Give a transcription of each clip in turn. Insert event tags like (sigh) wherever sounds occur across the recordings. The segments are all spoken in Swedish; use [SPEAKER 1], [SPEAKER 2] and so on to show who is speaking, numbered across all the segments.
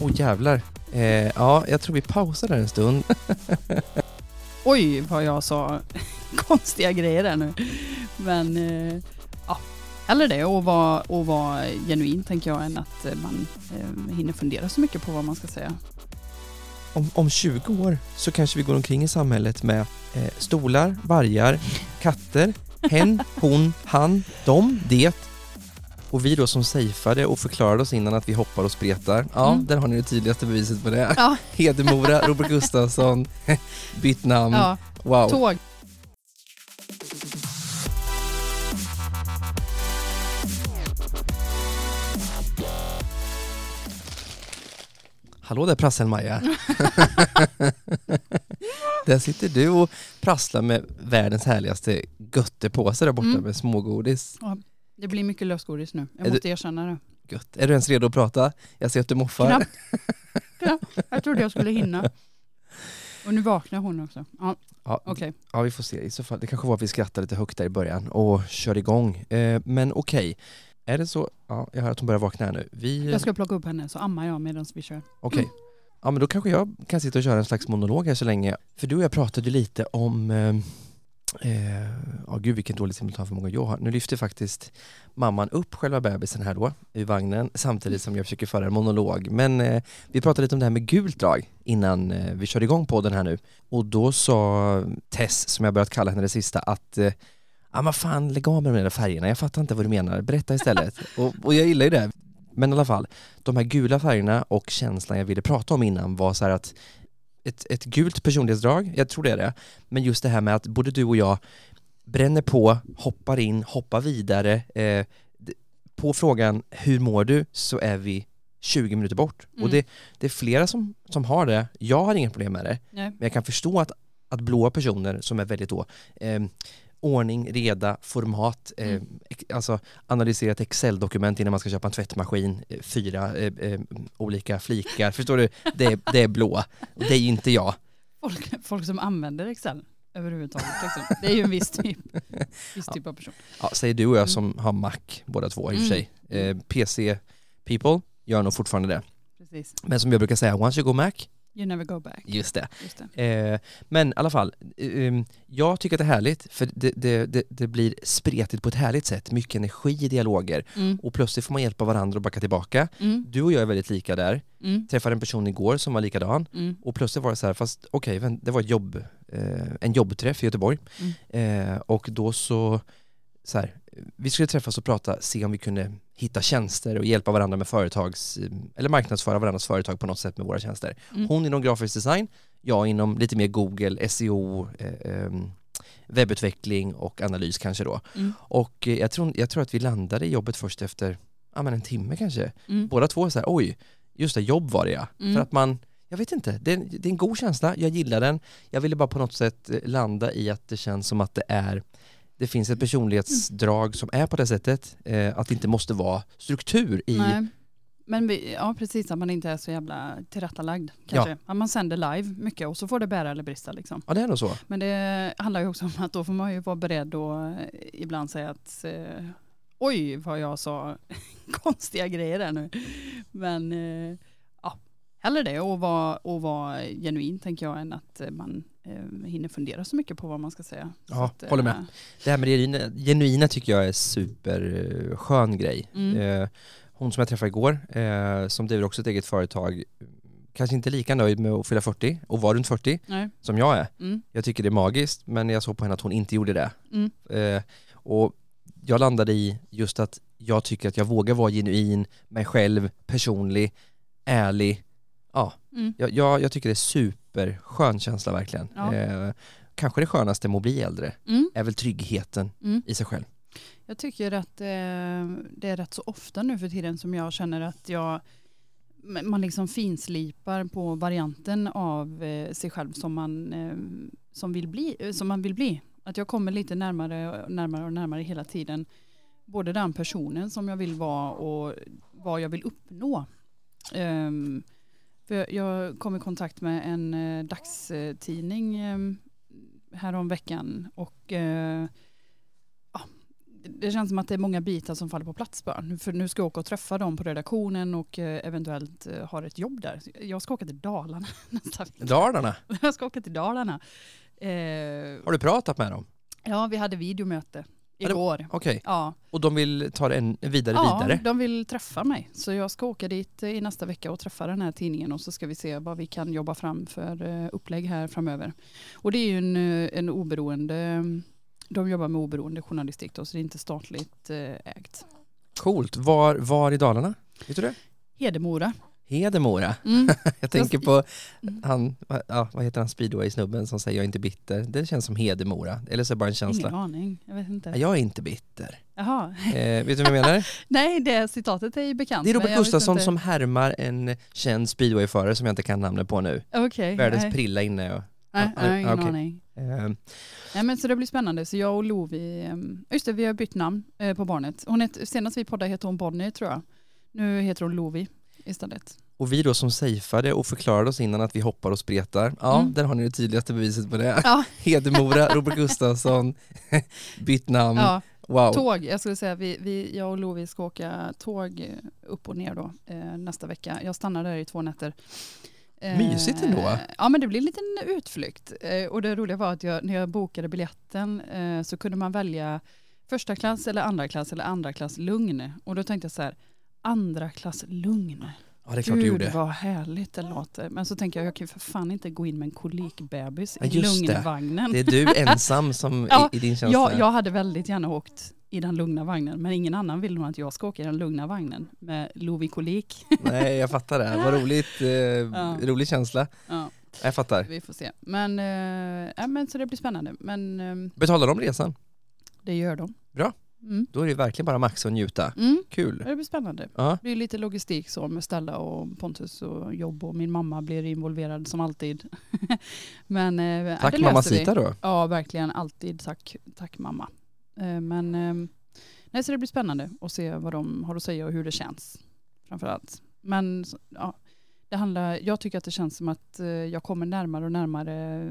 [SPEAKER 1] Åh oh, jävlar. Eh, ja, jag tror vi pausar där en stund. (laughs)
[SPEAKER 2] Oj vad jag sa (laughs) konstiga grejer där nu. Men eh, ja, hellre det och vara, och vara genuin tänker jag än att eh, man eh, hinner fundera så mycket på vad man ska säga.
[SPEAKER 1] Om, om 20 år så kanske vi går omkring i samhället med eh, stolar, vargar, katter, hen, hon, han, dom, det och vi då som safeade och förklarade oss innan att vi hoppar och spretar, ja, mm. där har ni det tydligaste beviset på det. Ja. (laughs) Hedemora, Robert Gustafsson, (laughs) bytt namn, ja. wow.
[SPEAKER 2] Tåg.
[SPEAKER 1] Hallå där prassel-Maja. (laughs) där sitter du och prasslar med världens härligaste göttepåse där borta mm. med smågodis. Ja,
[SPEAKER 2] det blir mycket lösgodis nu, jag är måste du... erkänna det.
[SPEAKER 1] Gött. Är du ens redo att prata? Jag ser att du moffar.
[SPEAKER 2] Knappt. Knappt. (laughs) Jag trodde jag skulle hinna. Och nu vaknar hon också. Ja,
[SPEAKER 1] ja, okay. ja vi får se. I så fall, det kanske var att vi skrattade lite högt där i början och kör igång. Eh, men okej. Okay. Är det så? Ja, jag hör att hon börjar vakna här nu. Vi...
[SPEAKER 2] Jag ska plocka upp henne så ammar jag medan vi kör.
[SPEAKER 1] Okej. Okay. Ja men då kanske jag kan sitta och köra en slags monolog här så länge. För du och jag pratade lite om eh, Eh, oh, gud vilken dålig simultanförmåga jag har. Nu lyfter faktiskt mamman upp själva bebisen här då i vagnen samtidigt som jag försöker föra en monolog. Men eh, vi pratade lite om det här med gult drag innan eh, vi körde igång podden här nu. Och då sa Tess, som jag börjat kalla henne det sista, att eh, ah, men fan lägg av med de där färgerna, jag fattar inte vad du menar, berätta istället. (laughs) och, och jag gillar ju det. Men i alla fall, de här gula färgerna och känslan jag ville prata om innan var så här att ett, ett gult personlighetsdrag, jag tror det är det, men just det här med att både du och jag bränner på, hoppar in, hoppar vidare. Eh, på frågan hur mår du så är vi 20 minuter bort. Mm. Och det, det, är flera som, som har det, jag har inga problem med det, Nej. men jag kan förstå att, att blåa personer som är väldigt då eh, ordning, reda, format, eh, mm. alltså analysera ett Excel-dokument innan man ska köpa en tvättmaskin, eh, fyra eh, eh, olika flikar, förstår du? Det är, det är blå, och det är inte jag.
[SPEAKER 2] Folk, folk som använder Excel överhuvudtaget, liksom. det är ju en viss typ, viss typ av person.
[SPEAKER 1] Ja, säger du och jag mm. som har Mac båda två i och för sig. Mm. Eh, PC people gör nog fortfarande det. Precis. Men som jag brukar säga, once you go Mac,
[SPEAKER 2] You never go back.
[SPEAKER 1] Just det. Just det. Eh, men i alla fall, eh, jag tycker att det är härligt för det, det, det, det, blir spretigt på ett härligt sätt, mycket energi i dialoger mm. och plötsligt får man hjälpa varandra att backa tillbaka. Mm. Du och jag är väldigt lika där. Mm. Träffade en person igår som var likadan mm. och plötsligt var det så här, fast okej, okay, det var jobb, eh, en jobbträff i Göteborg mm. eh, och då så, så här, vi skulle träffas och prata, se om vi kunde hitta tjänster och hjälpa varandra med företags, eller marknadsföra varandras företag på något sätt med våra tjänster. Mm. Hon inom grafisk design, jag inom lite mer Google, SEO, eh, ehm, webbutveckling och analys kanske då. Mm. Och eh, jag, tror, jag tror att vi landade i jobbet först efter ja, men en timme kanske. Mm. Båda två så här, oj, just det, jobb var det ja. Mm. För att man, jag vet inte, det är, det är en god känsla, jag gillar den. Jag ville bara på något sätt eh, landa i att det känns som att det är det finns ett personlighetsdrag som är på det sättet, eh, att det inte måste vara struktur i Nej.
[SPEAKER 2] Men vi, ja precis, att man inte är så jävla tillrättalagd kanske. Ja. Att man sänder live mycket och så får det bära eller brista liksom.
[SPEAKER 1] Ja det är nog så.
[SPEAKER 2] Men det handlar ju också om att då får man ju vara beredd och ibland säga att eh, oj vad jag sa (laughs) konstiga grejer där nu. Men eh, ja, hellre det och vara, och vara genuin tänker jag än att man eh, hinner fundera så mycket på vad man ska säga.
[SPEAKER 1] Ja, att, håller med. Eh, det här med det genuina, tycker jag är superskön grej. Mm. Eh, hon som jag träffade igår, eh, som driver också ett eget företag, kanske inte lika nöjd med att fylla 40 och vara runt 40 Nej. som jag är. Mm. Jag tycker det är magiskt, men jag såg på henne att hon inte gjorde det. Mm. Eh, och jag landade i just att jag tycker att jag vågar vara genuin, mig själv, personlig, ärlig. Ja, mm. jag, jag, jag, tycker det är super superskön känsla verkligen. Ja. Eh, kanske det skönaste med att bli äldre mm. är väl tryggheten mm. i sig själv.
[SPEAKER 2] Jag tycker att eh, det är rätt så ofta nu för tiden som jag känner att jag man liksom finslipar på varianten av eh, sig själv som man, eh, som, vill bli, eh, som man vill bli. Att jag kommer lite närmare, närmare och närmare hela tiden. Både den personen som jag vill vara och vad jag vill uppnå. Um, för jag kom i kontakt med en eh, dagstidning eh, härom veckan och eh, det känns som att det är många bitar som faller på plats bara. För nu ska jag åka och träffa dem på redaktionen och eh, eventuellt eh, ha ett jobb där. Jag ska åka till Dalarna (laughs) nästa vecka.
[SPEAKER 1] Dalarna, (laughs)
[SPEAKER 2] Jag ska åka till Dalarna. Eh,
[SPEAKER 1] har du pratat med dem?
[SPEAKER 2] ja, vi hade videomöte igår.
[SPEAKER 1] Okej,
[SPEAKER 2] Ja,
[SPEAKER 1] och de vill ta det en vidare
[SPEAKER 2] ja
[SPEAKER 1] vidare?
[SPEAKER 2] de vill träffa mig. Så jag ska åka dit eh, i nästa vecka och träffa den här tidningen och så ska vi se vad vi kan jobba fram för eh, upplägg här framöver. Och det är ju en, eh, en oberoende, de jobbar med oberoende journalistik då, så det är inte statligt ägt.
[SPEAKER 1] Coolt. Var, var i Dalarna? Vet du det?
[SPEAKER 2] Hedemora.
[SPEAKER 1] Hedemora. (laughs)
[SPEAKER 2] Mm.
[SPEAKER 1] Jag tänker på han, ja, vad heter han, speedway-snubben som säger jag är inte bitter. Det känns som Hedemora. Eller så är det bara en känsla.
[SPEAKER 2] Ingen aning, jag vet inte.
[SPEAKER 1] Ja, Jag är inte bitter.
[SPEAKER 2] Jaha.
[SPEAKER 1] Eh, vet du vad jag menar? (laughs)
[SPEAKER 2] Nej, det citatet är ju bekant.
[SPEAKER 1] Det är Robert
[SPEAKER 2] jag
[SPEAKER 1] Gustafsson som härmar en känd speedwayförare som jag inte kan namnet på nu.
[SPEAKER 2] Okej,
[SPEAKER 1] Världens
[SPEAKER 2] nej.
[SPEAKER 1] prilla inne. Och,
[SPEAKER 2] Nej,
[SPEAKER 1] Ja,
[SPEAKER 2] nej, ingen
[SPEAKER 1] okej.
[SPEAKER 2] aning.
[SPEAKER 1] eh,
[SPEAKER 2] Nej, men så det blir spännande. Så jag och Lovi, ehm, just det, vi har bytt namn eh, på barnet. Hon het, senast vi poddade hette hon Bonnie tror jag. Nu heter hon Lovi istället.
[SPEAKER 1] och vi då som safeade och förklarade oss innan att vi hoppar och spretar. Ja,
[SPEAKER 2] Mm.
[SPEAKER 1] där har ni det tydligaste beviset på det.
[SPEAKER 2] Ja, (laughs)
[SPEAKER 1] Hedemora, Robert Gustafsson, (laughs) bytt namn.
[SPEAKER 2] ja
[SPEAKER 1] Wow.
[SPEAKER 2] tåg. Jag skulle säga vi, vi, jag och Lovi ska åka tåg upp och ner då eh, nästa vecka. Jag stannar där i två nätter. Eh,
[SPEAKER 1] Mysigt ändå.
[SPEAKER 2] Ja men det blir en liten utflykt. Eh, och det roliga var att jag, när jag bokade biljetten eh, så kunde man välja första klass eller andra klass eller andra klass lugn. Och då tänkte jag så här, andra klass lugn.
[SPEAKER 1] Ja, det är klart du
[SPEAKER 2] Gud
[SPEAKER 1] gjorde.
[SPEAKER 2] vad härligt det låter. Men så tänker jag, jag kan ju för fan inte gå in med en kolikbebis
[SPEAKER 1] Ja,
[SPEAKER 2] i
[SPEAKER 1] just det.
[SPEAKER 2] lugnvagnen.
[SPEAKER 1] Det är du (laughs) ensam som
[SPEAKER 2] Ja,
[SPEAKER 1] i, i din känsla.
[SPEAKER 2] Jag, jag hade väldigt gärna åkt i den lugna vagnen, men ingen annan vill nog att jag ska åka i den lugna vagnen med Lovi kolik. (laughs)
[SPEAKER 1] Nej, jag fattar det. Vad roligt. Eh, Rolig känsla.
[SPEAKER 2] Ja,
[SPEAKER 1] Jag fattar.
[SPEAKER 2] vi får se. Men, eh, ja, men så det blir spännande. Men eh,
[SPEAKER 1] Betalar de resan?
[SPEAKER 2] det gör de.
[SPEAKER 1] Bra.
[SPEAKER 2] Mm.
[SPEAKER 1] Då är det verkligen bara maxa och njuta.
[SPEAKER 2] Mm.
[SPEAKER 1] Kul.
[SPEAKER 2] Det blir spännande.
[SPEAKER 1] Ja.
[SPEAKER 2] Det blir lite logistik så med Stella och Pontus och jobb och min mamma blir involverad som alltid. (laughs) Men eh,
[SPEAKER 1] Tack
[SPEAKER 2] det
[SPEAKER 1] mamma. Sita då.
[SPEAKER 2] Ja, verkligen. Alltid tack, tack mamma. Eh, Men eh, nej, så det blir spännande att se vad de har att säga och hur det känns. Framförallt. Men så- ja, det handlar, jag tycker att det känns som att jag kommer närmare och närmare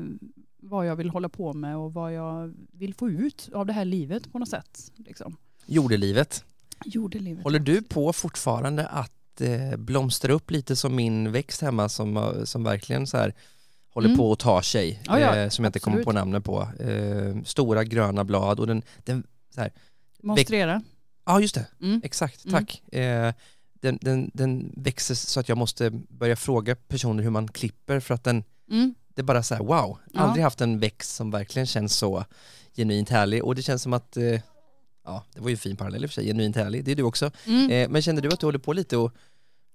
[SPEAKER 2] vad jag vill hålla på med och vad jag vill få ut av det här livet på något sätt. Liksom.
[SPEAKER 1] Jordelivet.
[SPEAKER 2] Jordelivet.
[SPEAKER 1] Håller du på fortfarande att eh, blomstra upp lite som min växt hemma som, som verkligen så här håller
[SPEAKER 2] Mm.
[SPEAKER 1] på att ta sig.
[SPEAKER 2] Ja, ja,
[SPEAKER 1] eh, som jag inte kommer på namnet på. Eh, stora gröna blad och den, den
[SPEAKER 2] Monstrera.
[SPEAKER 1] ja just det,
[SPEAKER 2] Mm.
[SPEAKER 1] exakt,
[SPEAKER 2] Mm.
[SPEAKER 1] tack. Eh, den, den, den växer så att jag måste börja fråga personer hur man klipper för att den,
[SPEAKER 2] Mm.
[SPEAKER 1] Det är bara så här wow,
[SPEAKER 2] Ja.
[SPEAKER 1] aldrig haft en växt som verkligen känns så genuint härlig och det känns som att eh, Ja, det var ju en fin parallell i och för sig, genuint härlig, det är du också.
[SPEAKER 2] Mm.
[SPEAKER 1] Eh, men känner du att du håller på lite och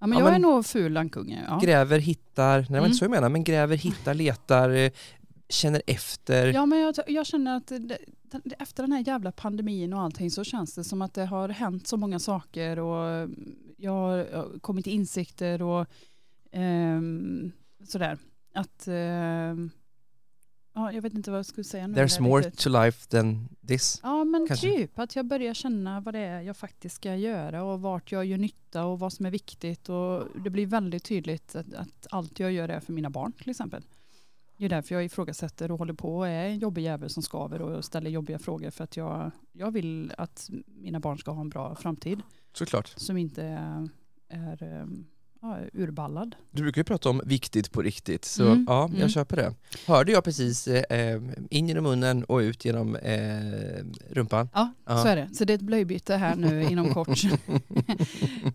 [SPEAKER 2] ja, men
[SPEAKER 1] ja,
[SPEAKER 2] jag
[SPEAKER 1] men-
[SPEAKER 2] är nog ful lankunge. Ja.
[SPEAKER 1] gräver, hittar, nej det var
[SPEAKER 2] Mm.
[SPEAKER 1] inte så jag menar, men gräver, hittar, letar, eh, känner efter.
[SPEAKER 2] Ja, men jag, jag känner att det, efter den här jävla pandemin och allting så känns det som att det har hänt så många saker och jag har jag har kommit till insikter och ehm, sådär. Att, ehm, ja, jag vet inte vad jag skulle säga nu.
[SPEAKER 1] There's more
[SPEAKER 2] lite-
[SPEAKER 1] to life than this.
[SPEAKER 2] Ja men
[SPEAKER 1] kanske.
[SPEAKER 2] typ att jag börjar känna vad det är jag faktiskt ska göra och vart jag gör nytta och vad som är viktigt och det blir väldigt tydligt att, att allt jag gör är för mina barn till exempel. Det är därför jag ifrågasätter och håller på och är en jobbig jävel som skaver och ställer jobbiga frågor för att jag, jag vill att mina barn ska ha en bra framtid
[SPEAKER 1] Såklart.
[SPEAKER 2] som inte är, är ehm, ja, urballad.
[SPEAKER 1] Du brukar ju prata om viktigt på riktigt, så
[SPEAKER 2] Mm,
[SPEAKER 1] ja, jag
[SPEAKER 2] mm.
[SPEAKER 1] köper det. Hörde jag precis eh, in genom munnen och ut genom eh, rumpan.
[SPEAKER 2] Ja,
[SPEAKER 1] Ja.
[SPEAKER 2] så är det. Så det är ett blöjbyte här nu inom kort. (laughs) (laughs)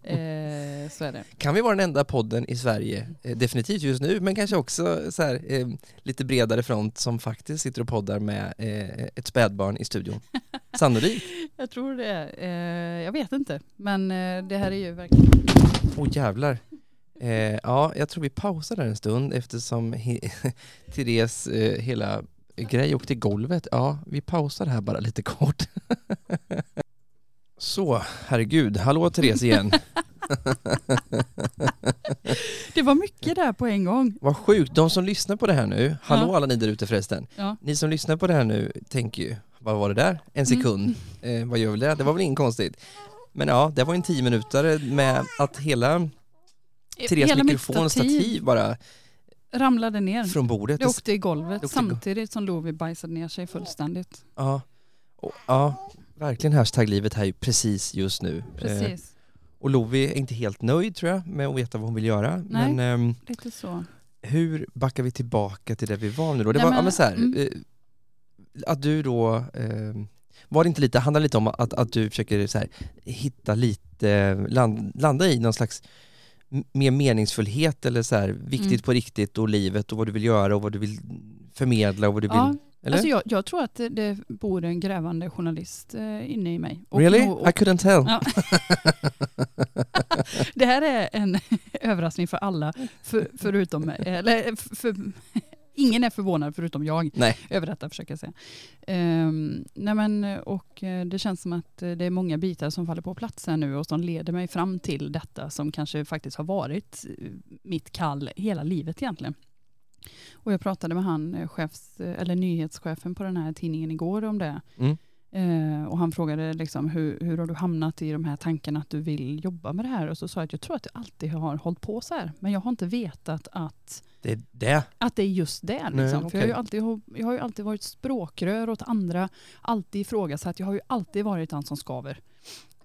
[SPEAKER 2] eh, så är det.
[SPEAKER 1] Kan vi vara den enda podden i Sverige, eh, definitivt just nu, men kanske också så här, eh, lite bredare front som faktiskt sitter och poddar med eh, ett spädbarn i studion. (laughs) Sannolikt.
[SPEAKER 2] Jag tror det. Eh, jag vet inte. Men eh, det här är ju verkligen...
[SPEAKER 1] Åh oh, jävlar. Eh, ja, jag tror vi pausar där en stund eftersom he- (laughs) Therese eh, hela grej åkte i golvet. Ja, vi pausar här bara lite kort. (laughs) Så, herregud. Hallå Therese igen. (laughs) (laughs)
[SPEAKER 2] Det var mycket där på en gång.
[SPEAKER 1] Vad sjukt. De som lyssnar på det här nu, hallå
[SPEAKER 2] Ja.
[SPEAKER 1] alla ni där ute förresten.
[SPEAKER 2] Ja.
[SPEAKER 1] Ni som lyssnar på det här nu tänker ju, vad var det där? En sekund. (laughs) Eh, vad gör väl det? Det var väl inget konstigt. Men ja, det var en tio minuter med att hela Therese
[SPEAKER 2] Hela
[SPEAKER 1] mikrofon stativ bara
[SPEAKER 2] ramlade ner.
[SPEAKER 1] från bordet.
[SPEAKER 2] Det åkte i golvet
[SPEAKER 1] åkte
[SPEAKER 2] samtidigt som Lovi bajsade ner sig fullständigt.
[SPEAKER 1] Ja. Ja. Verkligen hashtag livet här precis just nu. Eh,
[SPEAKER 2] Precis.
[SPEAKER 1] Och Lovi är inte helt nöjd tror jag med att veta vad hon vill göra.
[SPEAKER 2] Nej.
[SPEAKER 1] Men ehm,
[SPEAKER 2] Lite så.
[SPEAKER 1] hur backar vi tillbaka till det vi var nu då? Det
[SPEAKER 2] Nej,
[SPEAKER 1] var,
[SPEAKER 2] men-
[SPEAKER 1] ja, men så här,
[SPEAKER 2] mm.
[SPEAKER 1] eh, att du då, eh, var det inte lite, handlar lite om att, att du försöker så här, hitta lite, land, landa i någon slags mer meningsfullhet eller så här, viktigt
[SPEAKER 2] Mm.
[SPEAKER 1] på riktigt och livet och vad du vill göra och vad du vill förmedla och vad du vill,
[SPEAKER 2] Ja,
[SPEAKER 1] eller?
[SPEAKER 2] alltså jag, jag tror att det, det bor en grävande journalist eh, inne i mig. Och
[SPEAKER 1] really?
[SPEAKER 2] nog- och-
[SPEAKER 1] I couldn't tell.
[SPEAKER 2] Ja. (laughs) (laughs) (laughs) Det här är en (laughs) överraskning för alla, för, förutom, eller för, (laughs) ingen är förvånad förutom jag
[SPEAKER 1] Nej.
[SPEAKER 2] över detta försöker jag säga. Ehm, nej men, och eh, det känns som att eh, det är många bitar som faller på plats här nu och som leder mig fram till detta som kanske faktiskt har varit eh, mitt kall hela livet egentligen. Och jag pratade med han, chefs, eller nyhetschefen på den här tidningen igår om det.
[SPEAKER 1] Mm.
[SPEAKER 2] Eh, och han frågade liksom, hur, hur har du hamnat i de här tankarna att du vill jobba med det här? Och så sa jag att jag tror att jag alltid har hållit på så här. Men jag har inte vetat att,
[SPEAKER 1] Det är det.
[SPEAKER 2] att det är just det. Liksom.
[SPEAKER 1] Nej,
[SPEAKER 2] För jag, har ju alltid, jag har ju alltid varit språkrör åt andra, alltid ifrågasatt. Jag har ju alltid varit den som skaver.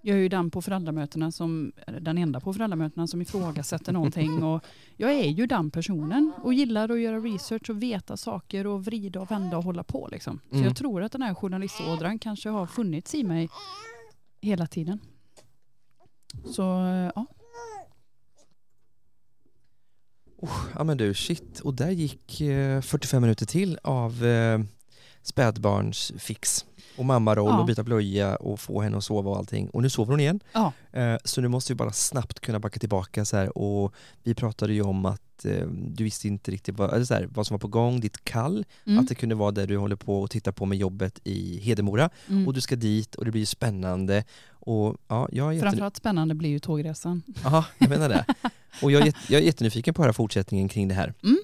[SPEAKER 2] Jag är ju den på föräldramötena som, den enda på föräldramötena som ifrågasätter någonting. (laughs) Och jag är ju den personen och gillar att göra research och veta saker och vrida och vända och hålla på. Liksom. Så
[SPEAKER 1] Mm.
[SPEAKER 2] jag tror att den här journalistådran kanske har funnits i mig hela tiden. Så eh, ja,
[SPEAKER 1] Ja men du, shit. Och där gick eh, 45 minuter till av eh, spädbarnsfix och mammaroll
[SPEAKER 2] Ja.
[SPEAKER 1] och byta blöja och få henne att sova och allting. Och nu sover hon igen.
[SPEAKER 2] Ja.
[SPEAKER 1] Eh, så nu måste vi bara snabbt kunna backa tillbaka så här. Och vi pratade ju om att eh, du visste inte riktigt vad, eller så här, vad som var på gång, ditt kall,
[SPEAKER 2] mm.
[SPEAKER 1] att det kunde vara det du håller på och tittar på med jobbet i Hedemora.
[SPEAKER 2] mm.
[SPEAKER 1] Och du ska dit och det blir spännande. Och ja, jag är jätte...
[SPEAKER 2] Framförallt spännande blir ju tågresan.
[SPEAKER 1] Aha, jag menar det. (laughs) Och jag är, jag är jättenyfiken på att höra fortsättningen kring det här.
[SPEAKER 2] Mm.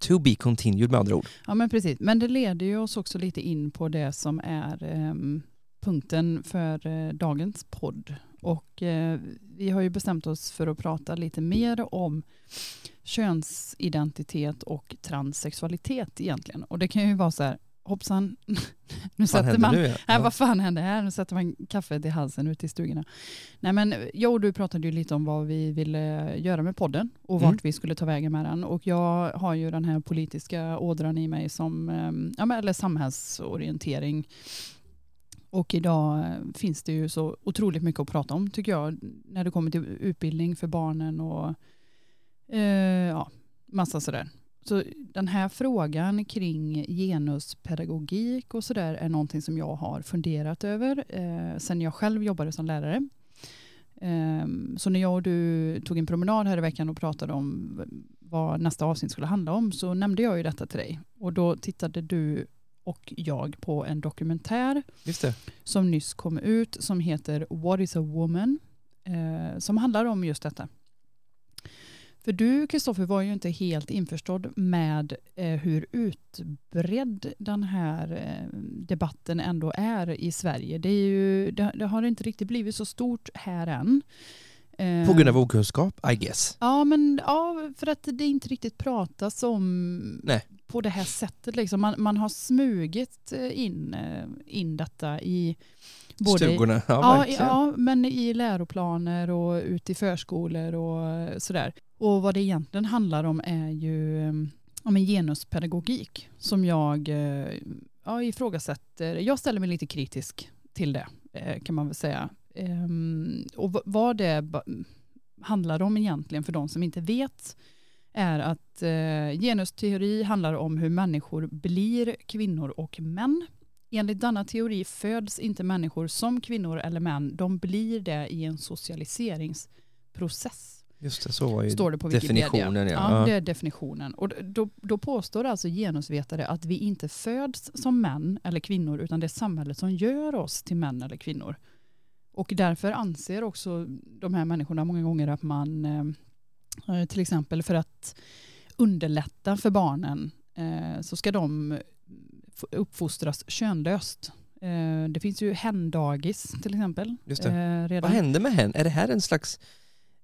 [SPEAKER 1] To be continued med andra ord.
[SPEAKER 2] Ja men precis, men det leder ju oss också lite in på det som är eh, punkten för eh, dagens podd. Och eh, vi har ju bestämt oss för att prata lite mer om könsidentitet och transsexualitet egentligen. Och det kan ju vara så här, hoppsan, (laughs) nu
[SPEAKER 1] händer
[SPEAKER 2] man
[SPEAKER 1] nu? Ja.
[SPEAKER 2] Nej, vad fan hände här? Nu sätter man kaffet i halsen ute i stugorna. Nej, men jag och du pratade ju lite om vad vi ville göra med podden och
[SPEAKER 1] Mm.
[SPEAKER 2] vart vi skulle ta vägen med den. Och jag har ju den här politiska ådran i mig som, eh, ja, eller samhällsorientering. Och idag eh, finns det ju så otroligt mycket att prata om tycker jag när det kommer till utbildning för barnen och eh, ja, massa sådär. Så den här frågan kring genuspedagogik och sådär är någonting som jag har funderat över eh, sen jag själv jobbade som lärare. Ehm, så när jag och du tog en promenad här i veckan och pratade om vad nästa avsnitt skulle handla om så nämnde jag ju detta till dig. Och då tittade du och jag på en dokumentär som nyss kom ut som heter What is a woman? Eh, som handlar om just detta. För du, Kristoffer, var ju inte helt införstådd med eh, hur utbredd den här eh, debatten ändå är i Sverige. Det, är ju, det, det har inte riktigt blivit så stort här än. Eh,
[SPEAKER 1] På grund av okunskap, I guess.
[SPEAKER 2] Ja, men ja, för att det inte riktigt pratas om
[SPEAKER 1] Nej.
[SPEAKER 2] på det här sättet. Liksom. Man, man har smugit eh, in, eh, in detta i både
[SPEAKER 1] Stugorna, ja,
[SPEAKER 2] Ja, ja, men i läroplaner och ute i förskolor och sådär. Och vad det egentligen handlar om är ju om en genuspedagogik som jag ja, ifrågasätter. Jag ställer mig lite kritisk till det kan man väl säga. Ehm, Och vad det handlar om egentligen för de som inte vet är att eh, genusteori handlar om hur människor blir kvinnor och män. Enligt denna teori föds inte människor som kvinnor eller män, de blir det i en socialiseringsprocess.
[SPEAKER 1] Just det, så var ju
[SPEAKER 2] Står det på
[SPEAKER 1] definitionen. Ja.
[SPEAKER 2] Ja,
[SPEAKER 1] Ja.
[SPEAKER 2] det är definitionen. Och då, då påstår alltså genusvetare att vi inte föds som män eller kvinnor utan det är samhället som gör oss till män eller kvinnor. Och därför anser också de här människorna många gånger att man eh, eh, till exempel för att underlätta för barnen eh, så ska de uppfostras könlöst. Det finns ju hen-dagis till exempel.
[SPEAKER 1] Just det. Vad hände med hen? Är det här en slags...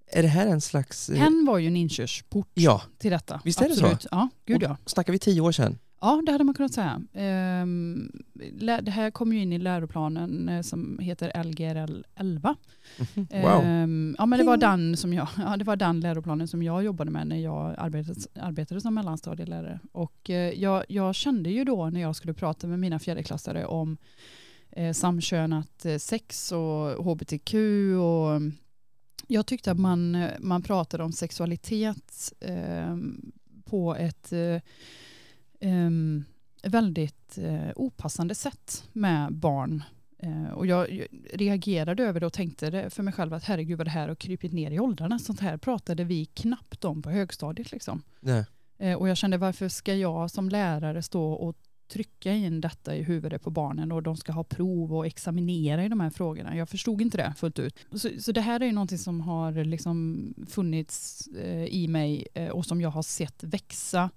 [SPEAKER 1] Är det här en slags...
[SPEAKER 2] Hen var ju en inkörsport
[SPEAKER 1] Ja,
[SPEAKER 2] till detta.
[SPEAKER 1] Visst är det så?
[SPEAKER 2] Ja, gud ja.
[SPEAKER 1] snackar vi tio år sedan?
[SPEAKER 2] Ja, det hade man kunnat säga. Ehm, Det här kom ju in i läroplanen eh, som heter LGRL 11.
[SPEAKER 1] Mhm. Wow.
[SPEAKER 2] Ehm, Ja, men det var, den som jag, (laughs) ja, det var den läroplanen som jag jobbade med när jag arbetade, arbetade som mellanstadielärare. Och eh, jag, jag kände ju då när jag skulle prata med mina fjärdeklassare om eh, samkönat sex och hbtq och jag tyckte att man, man pratade om sexualitet eh, på ett em, väldigt eh, opassande sätt med barn. Eh, och jag reagerade över det och tänkte för mig själv att herregud vad det här har krypit ner i åldrarna. Sånt här pratade vi knappt om på högstadiet. Liksom. Eh, och jag kände varför ska jag som lärare stå och trycka in detta i huvudet på barnen och de ska ha prov och examinera i de här frågorna. Jag förstod inte det fullt ut. Så, så det här är ju någonting som har liksom funnits eh, i mig eh, och som jag har sett växa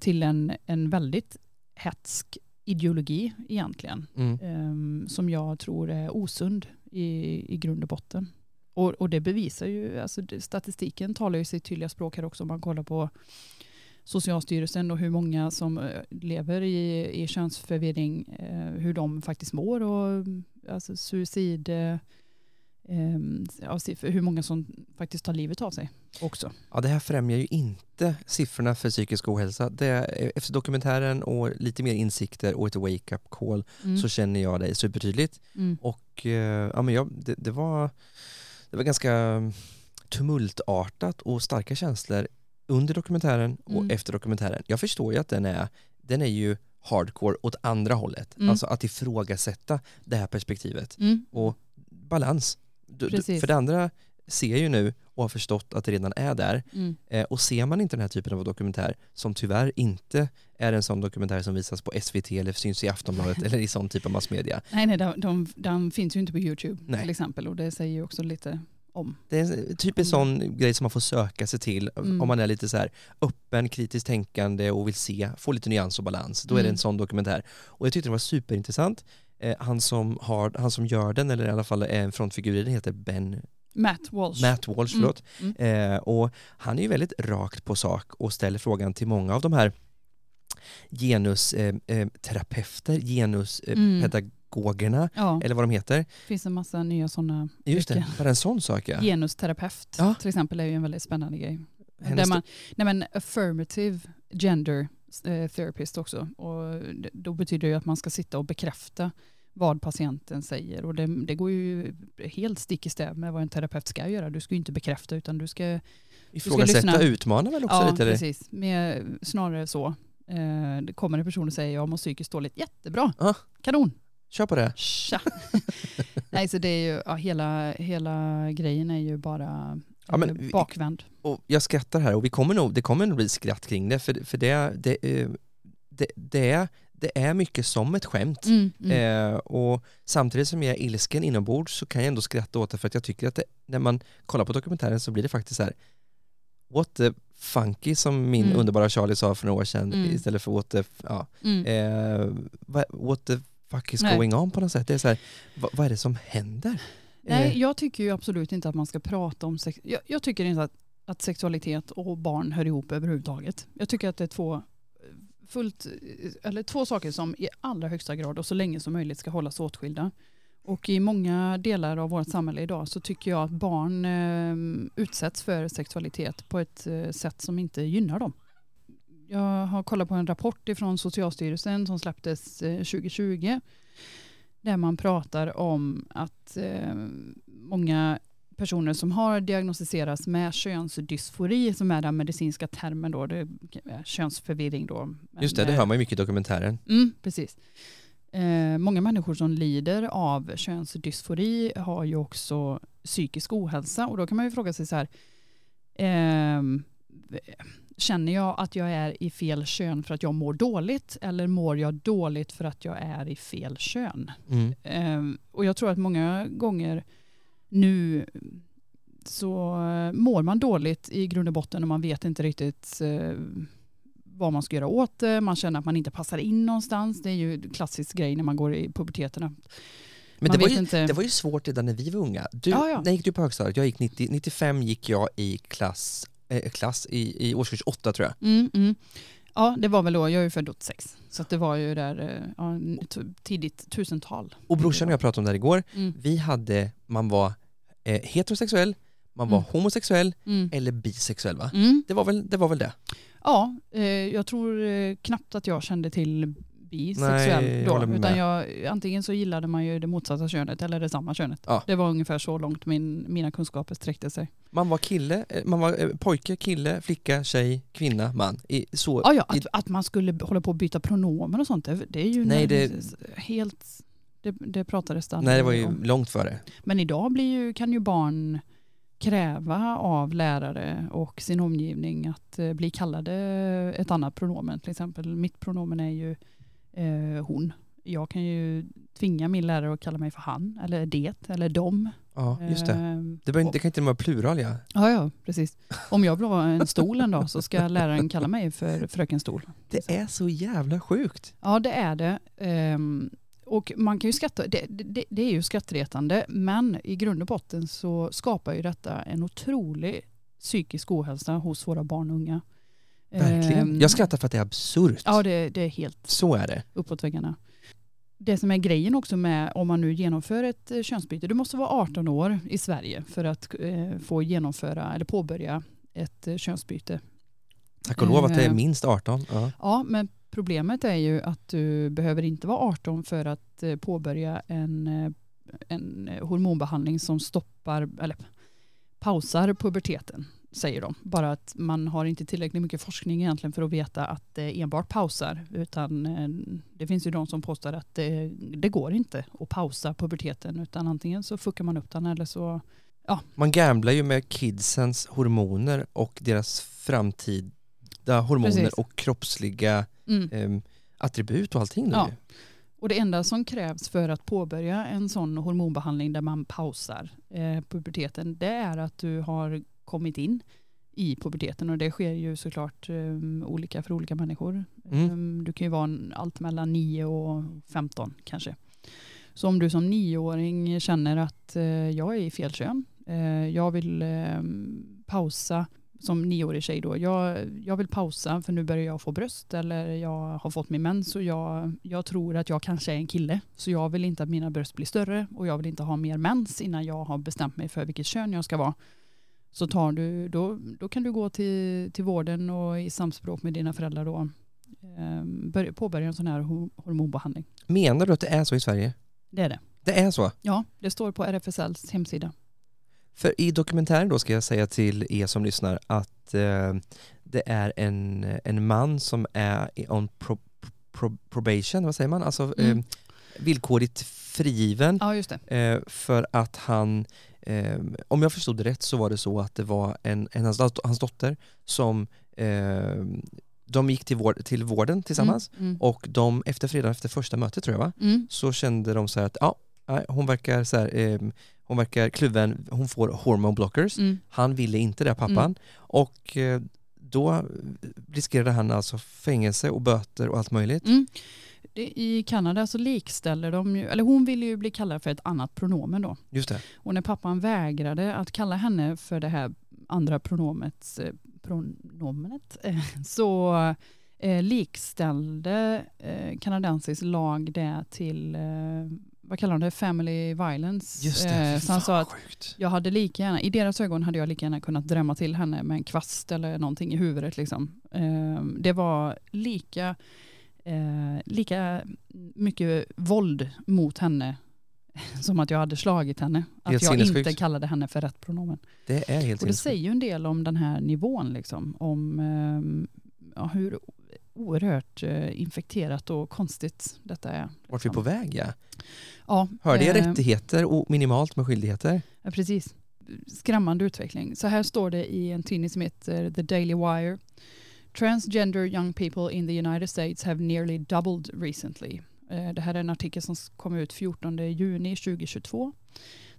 [SPEAKER 2] till en, en väldigt hetsk ideologi egentligen.
[SPEAKER 1] Mm.
[SPEAKER 2] eh, som jag tror är osund i, i grund och botten. Och, och det bevisar ju, alltså statistiken talar ju sitt tydliga språk här också om man kollar på Socialstyrelsen och hur många som eh, lever i, i könsförvirring, eh, hur de faktiskt mår och alltså suicid, eh, eh, siffror, hur många som faktiskt tar livet av sig också.
[SPEAKER 1] Ja, det här främjar ju inte siffrorna för psykisk ohälsa. Det, efter dokumentären och lite mer insikter och ett wake-up call
[SPEAKER 2] Mm.
[SPEAKER 1] så känner jag dig supertydligt.
[SPEAKER 2] Mm.
[SPEAKER 1] Och eh, ja, men jag, det, det, var, det var ganska tumultartat och starka känslor under dokumentären och
[SPEAKER 2] Mm.
[SPEAKER 1] efter dokumentären. Jag förstår ju att den är, den är ju hardcore åt andra hållet.
[SPEAKER 2] Mm.
[SPEAKER 1] Alltså att ifrågasätta det här perspektivet.
[SPEAKER 2] Mm.
[SPEAKER 1] Och balans. Du, du, för det andra ser ju nu och har förstått att det redan är där.
[SPEAKER 2] Mm.
[SPEAKER 1] Eh, och ser man inte den här typen av dokumentär, som tyvärr inte är en sån dokumentär som visas på SVT eller syns i Aftonbladet (laughs) eller i sån typ av massmedia.
[SPEAKER 2] Nej, nej de, de, de finns ju inte på YouTube
[SPEAKER 1] Nej.
[SPEAKER 2] till exempel och det säger ju också lite om.
[SPEAKER 1] Det är en typisk sån grej som man får söka sig till
[SPEAKER 2] Mm.
[SPEAKER 1] om man är lite så här öppen, kritiskt tänkande och vill se, få lite nyans och balans. Då är det en
[SPEAKER 2] Mm.
[SPEAKER 1] sån dokumentär. Och jag tyckte det var superintressant. Eh, han, som har, han som gör den, eller i alla fall är en frontfigur i den, heter Ben
[SPEAKER 2] Matt Walsh.
[SPEAKER 1] Matt Walsh,
[SPEAKER 2] Mm.
[SPEAKER 1] förlåt.
[SPEAKER 2] Mm.
[SPEAKER 1] Eh, och han är ju väldigt rakt på sak och ställer frågan till många av de här genusterapeuter, eh, terapeuter, genuspedagogerna,
[SPEAKER 2] Ja,
[SPEAKER 1] eller vad de heter.
[SPEAKER 2] det finns en massa nya sådana
[SPEAKER 1] Just det, bara en sån sak ja.
[SPEAKER 2] Genusterapeut
[SPEAKER 1] Ja.
[SPEAKER 2] till exempel är ju en väldigt spännande grej.
[SPEAKER 1] Hennes
[SPEAKER 2] Där man, nej men affirmative gender eh, therapist också. Och då betyder det ju att man ska sitta och bekräfta vad patienten säger. Och det, det går ju helt stick i stäv med vad en terapeut ska göra. Du ska ju inte bekräfta utan du ska...
[SPEAKER 1] Ifrågasätta,
[SPEAKER 2] lyssna.
[SPEAKER 1] utmana väl också
[SPEAKER 2] ja,
[SPEAKER 1] lite? eller?
[SPEAKER 2] precis. Med, snarare så. Eh, det kommer en person och säger jag mår psykiskt dåligt. Jättebra.
[SPEAKER 1] Ja.
[SPEAKER 2] Kanon.
[SPEAKER 1] Kör på det.
[SPEAKER 2] Tja. (laughs) Nej, så det är ju, ja, hela, hela grejen är ju bara
[SPEAKER 1] Ja, men
[SPEAKER 2] eh, bakvänd.
[SPEAKER 1] Och jag skrattar här och vi kommer nog, det kommer nog bli skratt kring det för, för det, det, eh, det, det, är, det är mycket som ett skämt.
[SPEAKER 2] Mm, mm.
[SPEAKER 1] Eh, och samtidigt som jag är ilsken inombords så kan jag ändå skratta åt det för att jag tycker att det, när man kollar på dokumentären så blir det faktiskt så här what the funky som min
[SPEAKER 2] Mm.
[SPEAKER 1] underbara Charlie sa för några år sedan
[SPEAKER 2] Mm.
[SPEAKER 1] istället för what the, ja,
[SPEAKER 2] Mm.
[SPEAKER 1] eh, what, the fuck is
[SPEAKER 2] Nej.
[SPEAKER 1] going on på något sätt. Det är så här, vad, vad är det som händer?
[SPEAKER 2] Nej,
[SPEAKER 1] Eh,
[SPEAKER 2] jag tycker ju absolut inte att man ska prata om sex. Jag, jag tycker inte att, att sexualitet och barn hör ihop överhuvudtaget. Jag tycker att det är två fullt, eller två saker som i allra högsta grad och så länge som möjligt ska hållas åtskilda. Och i många delar av vårt samhälle idag så tycker jag att barn eh, utsätts för sexualitet på ett eh, sätt som inte gynnar dem. Jag har kollat på en rapport från Socialstyrelsen som släpptes eh, 2020 där man pratar om att eh, många personer som har diagnostiserats med könsdysfori, som är den medicinska termen då, det är könsförvirring då.
[SPEAKER 1] Just det, det
[SPEAKER 2] eh,
[SPEAKER 1] hör man ju mycket i dokumentären.
[SPEAKER 2] Mm, precis. Eh, många människor som lider av könsdysfori har ju också psykisk ohälsa och då kan man ju fråga sig så här, ehm, känner jag att jag är i fel kön för att jag mår dåligt eller mår jag dåligt för att jag är i fel kön?
[SPEAKER 1] Mm.
[SPEAKER 2] Ehm, och jag tror att många gånger nu så eh, mår man dåligt i grund och botten och man vet inte riktigt eh, vad man ska göra åt det. Man känner att man inte passar in någonstans. Det är ju en klassisk grej när man går i puberteterna.
[SPEAKER 1] Men det var, ju,
[SPEAKER 2] inte.
[SPEAKER 1] det var ju svårt redan när vi var unga. Du,
[SPEAKER 2] Ja, ja.
[SPEAKER 1] När gick du på högstadiet? Jag gick 90, 95 gick jag i klass, eh, klass i, i årskurs 8 tror jag.
[SPEAKER 2] Mm, mm. Ja, det var väl då, jag är ju född 86. Så det var ju där eh, ja, tidigt tusental.
[SPEAKER 1] Och brorsan och jag pratade om det här igår.
[SPEAKER 2] Mm.
[SPEAKER 1] Vi hade, man var eh, heterosexuell, man var
[SPEAKER 2] Mm.
[SPEAKER 1] homosexuell
[SPEAKER 2] Mm.
[SPEAKER 1] eller bisexuell va?
[SPEAKER 2] Mm.
[SPEAKER 1] Det var väl det? Var väl det.
[SPEAKER 2] Ja, eh, jag tror eh, knappt att jag kände till bisexuell
[SPEAKER 1] Nej,
[SPEAKER 2] då. Utan jag, antingen så gillade man ju det motsatta könet eller det samma könet.
[SPEAKER 1] Ja.
[SPEAKER 2] Det var ungefär så långt min, mina kunskaper sträckte sig.
[SPEAKER 1] Man var kille, eh, man var eh, pojke, kille, flicka, tjej, kvinna, man. I, så,
[SPEAKER 2] Ja, ja
[SPEAKER 1] i,
[SPEAKER 2] att, att man skulle hålla på att byta pronomen och sånt, det, det är ju
[SPEAKER 1] Nej, det-
[SPEAKER 2] helt... Det, det pratades det
[SPEAKER 1] nej, det var ju
[SPEAKER 2] om.
[SPEAKER 1] långt före.
[SPEAKER 2] Men idag blir ju, kan ju barn kräva av lärare och sin omgivning att eh, bli kallade ett annat pronomen. Till exempel mitt pronomen är ju eh, hon. Jag kan ju tvinga min lärare att kalla mig för han eller det eller dom.
[SPEAKER 1] Ja, just det.
[SPEAKER 2] Eh,
[SPEAKER 1] Det, inte- det kan inte vara plural ja.
[SPEAKER 2] Ja, ja, precis. Om jag vill ha en stol en dag så ska läraren kalla mig för fröken stol.
[SPEAKER 1] Det är så jävla sjukt.
[SPEAKER 2] Ja, det är det. Ehm, och man kan ju skratta, det, det, det är ju skrattretande, men i grund och botten så skapar ju detta en otrolig psykisk ohälsa hos våra barn och unga.
[SPEAKER 1] Verkligen.
[SPEAKER 2] Ehm,
[SPEAKER 1] Jag skrattar för att det är absurt.
[SPEAKER 2] Ja, det, det är helt
[SPEAKER 1] Så är det.
[SPEAKER 2] uppåt väggarna. Det som är grejen också med om man nu genomför ett eh, könsbyte, du måste vara 18 år i Sverige för att eh, få genomföra eller påbörja ett eh, könsbyte.
[SPEAKER 1] Tack och lov att det är minst 18. Ja.
[SPEAKER 2] Ja, men problemet är ju att du behöver inte vara 18 för att påbörja en, en eh, hormonbehandling som stoppar eller pausar puberteten, säger de. Bara att man har inte tillräckligt mycket forskning egentligen för att veta att det enbart pausar. Utan eh, det finns ju de som påstår att det, det går inte att pausa puberteten utan antingen så fuckar man upp den eller så
[SPEAKER 1] Man gamblar ju med kidsens hormoner och deras framtida hormoner
[SPEAKER 2] Precis.
[SPEAKER 1] och kroppsliga
[SPEAKER 2] mm.
[SPEAKER 1] em, attribut och allting. Då
[SPEAKER 2] Ja. Och det enda som krävs för att påbörja en sån hormonbehandling där man pausar eh, puberteten det är att du har kommit in i puberteten och det sker ju såklart eh, olika för olika människor.
[SPEAKER 1] Mm.
[SPEAKER 2] Eh, du kan ju vara en- allt mellan 9 och 15 kanske. Så om du som nioåring känner att eh, jag är i fel kön, eh, jag vill eh, pausa som nioårig tjej då, jag, jag vill pausa för nu börjar jag få bröst eller jag har fått min mens och jag, jag tror att jag kanske är en kille. Så jag vill inte att mina bröst blir större och jag vill inte ha mer mens innan jag har bestämt mig för vilket kön jag ska vara. Så tar du, då, då kan du gå till, till vården och i samspråk med dina föräldrar då eh, börja, påbörja en sån här ho- hormonbehandling.
[SPEAKER 1] Menar du att det är så i Sverige?
[SPEAKER 2] Det är det.
[SPEAKER 1] Det är så?
[SPEAKER 2] Ja, det står på RFSLs hemsida.
[SPEAKER 1] För i dokumentären då ska jag säga till er som lyssnar att eh, det är en, en man som är on pro, pro, probation, vad säger man? Alltså
[SPEAKER 2] Mm.
[SPEAKER 1] eh, villkorligt frigiven
[SPEAKER 2] Ja, just det.
[SPEAKER 1] eh, för att han, eh, om jag förstod det rätt så var det så att det var en, en hans, hans dotter som eh, de gick till, vård, till vården tillsammans
[SPEAKER 2] Mm, mm,
[SPEAKER 1] och de efter fredagen efter första mötet tror jag va?
[SPEAKER 2] mm.
[SPEAKER 1] så kände de så att ja, hon verkar så här, eh, hon verkar kluven, hon får hormone blockers.
[SPEAKER 2] Mm.
[SPEAKER 1] Han ville inte det pappan
[SPEAKER 2] Mm.
[SPEAKER 1] och eh, då riskerade han alltså fängelse och böter och allt möjligt.
[SPEAKER 2] I Kanada så likställer de ju, eller hon ville ju bli kallad för ett annat pronomen då.
[SPEAKER 1] Just det.
[SPEAKER 2] Och när pappan vägrade att kalla henne för det här andra pronomet, eh, pronomenet (laughs) så eh, likställde eh, kanadensisk lag det till, eh, vad kallar de det, family violence.
[SPEAKER 1] Just det.
[SPEAKER 2] Eh, så han sa att
[SPEAKER 1] sjukt.
[SPEAKER 2] jag hade lika gärna, i deras ögon hade jag lika gärna kunnat drämma till henne med en kvast eller någonting i huvudet. Liksom. Eh, det var lika, eh, lika mycket våld mot henne (laughs) som att jag hade slagit henne. Att
[SPEAKER 1] Helt
[SPEAKER 2] jag inte kallade henne för rätt pronomen.
[SPEAKER 1] Det är helt
[SPEAKER 2] Och det säger ju en del om den här nivån, liksom, om eh, hur oerhört eh, infekterat och konstigt detta är.
[SPEAKER 1] Vart vi är på väg ja.
[SPEAKER 2] Ja,
[SPEAKER 1] Hörde jag
[SPEAKER 2] eh,
[SPEAKER 1] rättigheter och minimalt med skyldigheter?
[SPEAKER 2] Ja, precis. Skrämmande utveckling. Så här står det i en tidning som heter The Daily Wire. Transgender young people in the United States have nearly doubled recently. Uh, Det här är en artikel som kom ut 14 juni 2022.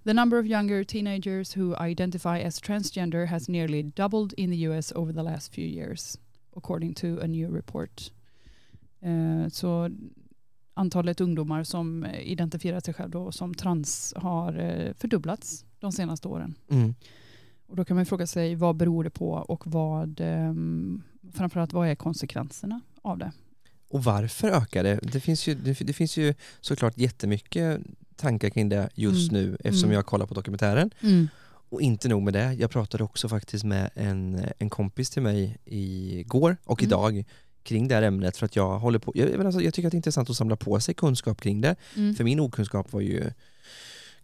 [SPEAKER 2] The number of younger teenagers who identify as transgender has nearly doubled in the US over the last few years, according to a new report. Uh, Så antalet ungdomar som eh, identifierar sig själv då som trans har fördubblats de senaste åren.
[SPEAKER 1] Mm.
[SPEAKER 2] Och då kan man fråga sig vad beror det på och vad, ehm, framförallt vad är konsekvenserna av det.
[SPEAKER 1] Och varför ökar det? Det finns ju, det, det finns ju såklart jättemycket tankar kring det just
[SPEAKER 2] Mm.
[SPEAKER 1] nu eftersom
[SPEAKER 2] Mm.
[SPEAKER 1] jag kollar på dokumentären. Och inte nog med det, jag pratade också faktiskt med en, en kompis till mig igår och
[SPEAKER 2] Mm.
[SPEAKER 1] idag kring det här ämnet för att jag håller på, jag, alltså, jag tycker att det är intressant att samla på sig kunskap kring det.
[SPEAKER 2] Mm.
[SPEAKER 1] För min okunskap var ju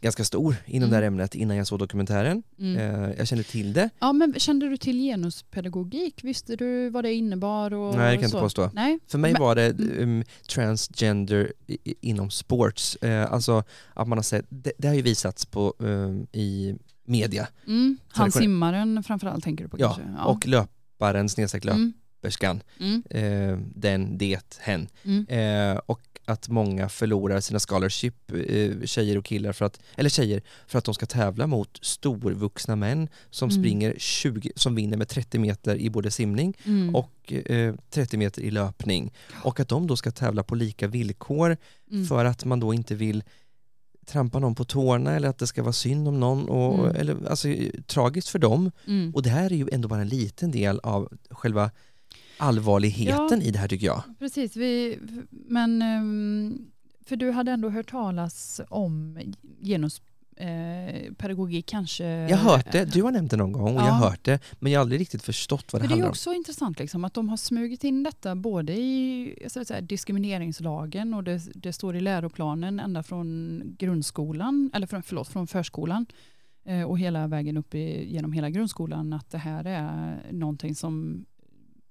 [SPEAKER 1] ganska stor inom
[SPEAKER 2] Mm.
[SPEAKER 1] det här ämnet innan jag såg dokumentären.
[SPEAKER 2] Mm.
[SPEAKER 1] Eh, jag kände till det.
[SPEAKER 2] Ja, men kände du till genuspedagogik? Visste du vad det innebar? Och
[SPEAKER 1] Nej, det kan jag inte påstå.
[SPEAKER 2] Nej.
[SPEAKER 1] För mig
[SPEAKER 2] Men-
[SPEAKER 1] var det
[SPEAKER 2] Mm.
[SPEAKER 1] um, transgender inom sports. Eh, alltså att man har sett, det, det har ju visats på um, i media.
[SPEAKER 2] Mm. Han simmaren framförallt tänker du på
[SPEAKER 1] Ja,
[SPEAKER 2] kanske?
[SPEAKER 1] och löparen, snedstreck
[SPEAKER 2] mm.
[SPEAKER 1] Löperskan,
[SPEAKER 2] Mm.
[SPEAKER 1] eh, den, det, hen.
[SPEAKER 2] Mm.
[SPEAKER 1] Eh, och att många förlorar sina scholarship, eh, tjejer och killar, för att, eller tjejer, för att de ska tävla mot storvuxna män som
[SPEAKER 2] Mm.
[SPEAKER 1] springer 20, som vinner med 30 meter i både simning
[SPEAKER 2] Mm.
[SPEAKER 1] och eh, 30 meter i löpning. Och att de då ska tävla på lika villkor
[SPEAKER 2] Mm.
[SPEAKER 1] för att man då inte vill trampa någon på tårna eller att det ska vara synd om någon. Och,
[SPEAKER 2] Mm.
[SPEAKER 1] eller, alltså, tragiskt för dem.
[SPEAKER 2] Mm.
[SPEAKER 1] Och det här är ju ändå bara en liten del av själva allvarligheten i det här tycker jag.
[SPEAKER 2] Precis, vi, men ehm, för du hade ändå hört talas om genuspedagogik kanske?
[SPEAKER 1] Jag har hört det, du har nämnt det någon gång och jag har
[SPEAKER 2] Ja.
[SPEAKER 1] hört det men jag har aldrig riktigt förstått vad det
[SPEAKER 2] det är
[SPEAKER 1] handlar om.
[SPEAKER 2] också intressant liksom, att de har smugit in detta både i säga, diskrimineringslagen och det, det står i läroplanen ända från grundskolan, eller från, förlåt, från förskolan eh, och hela vägen upp i, genom hela grundskolan att det här är någonting som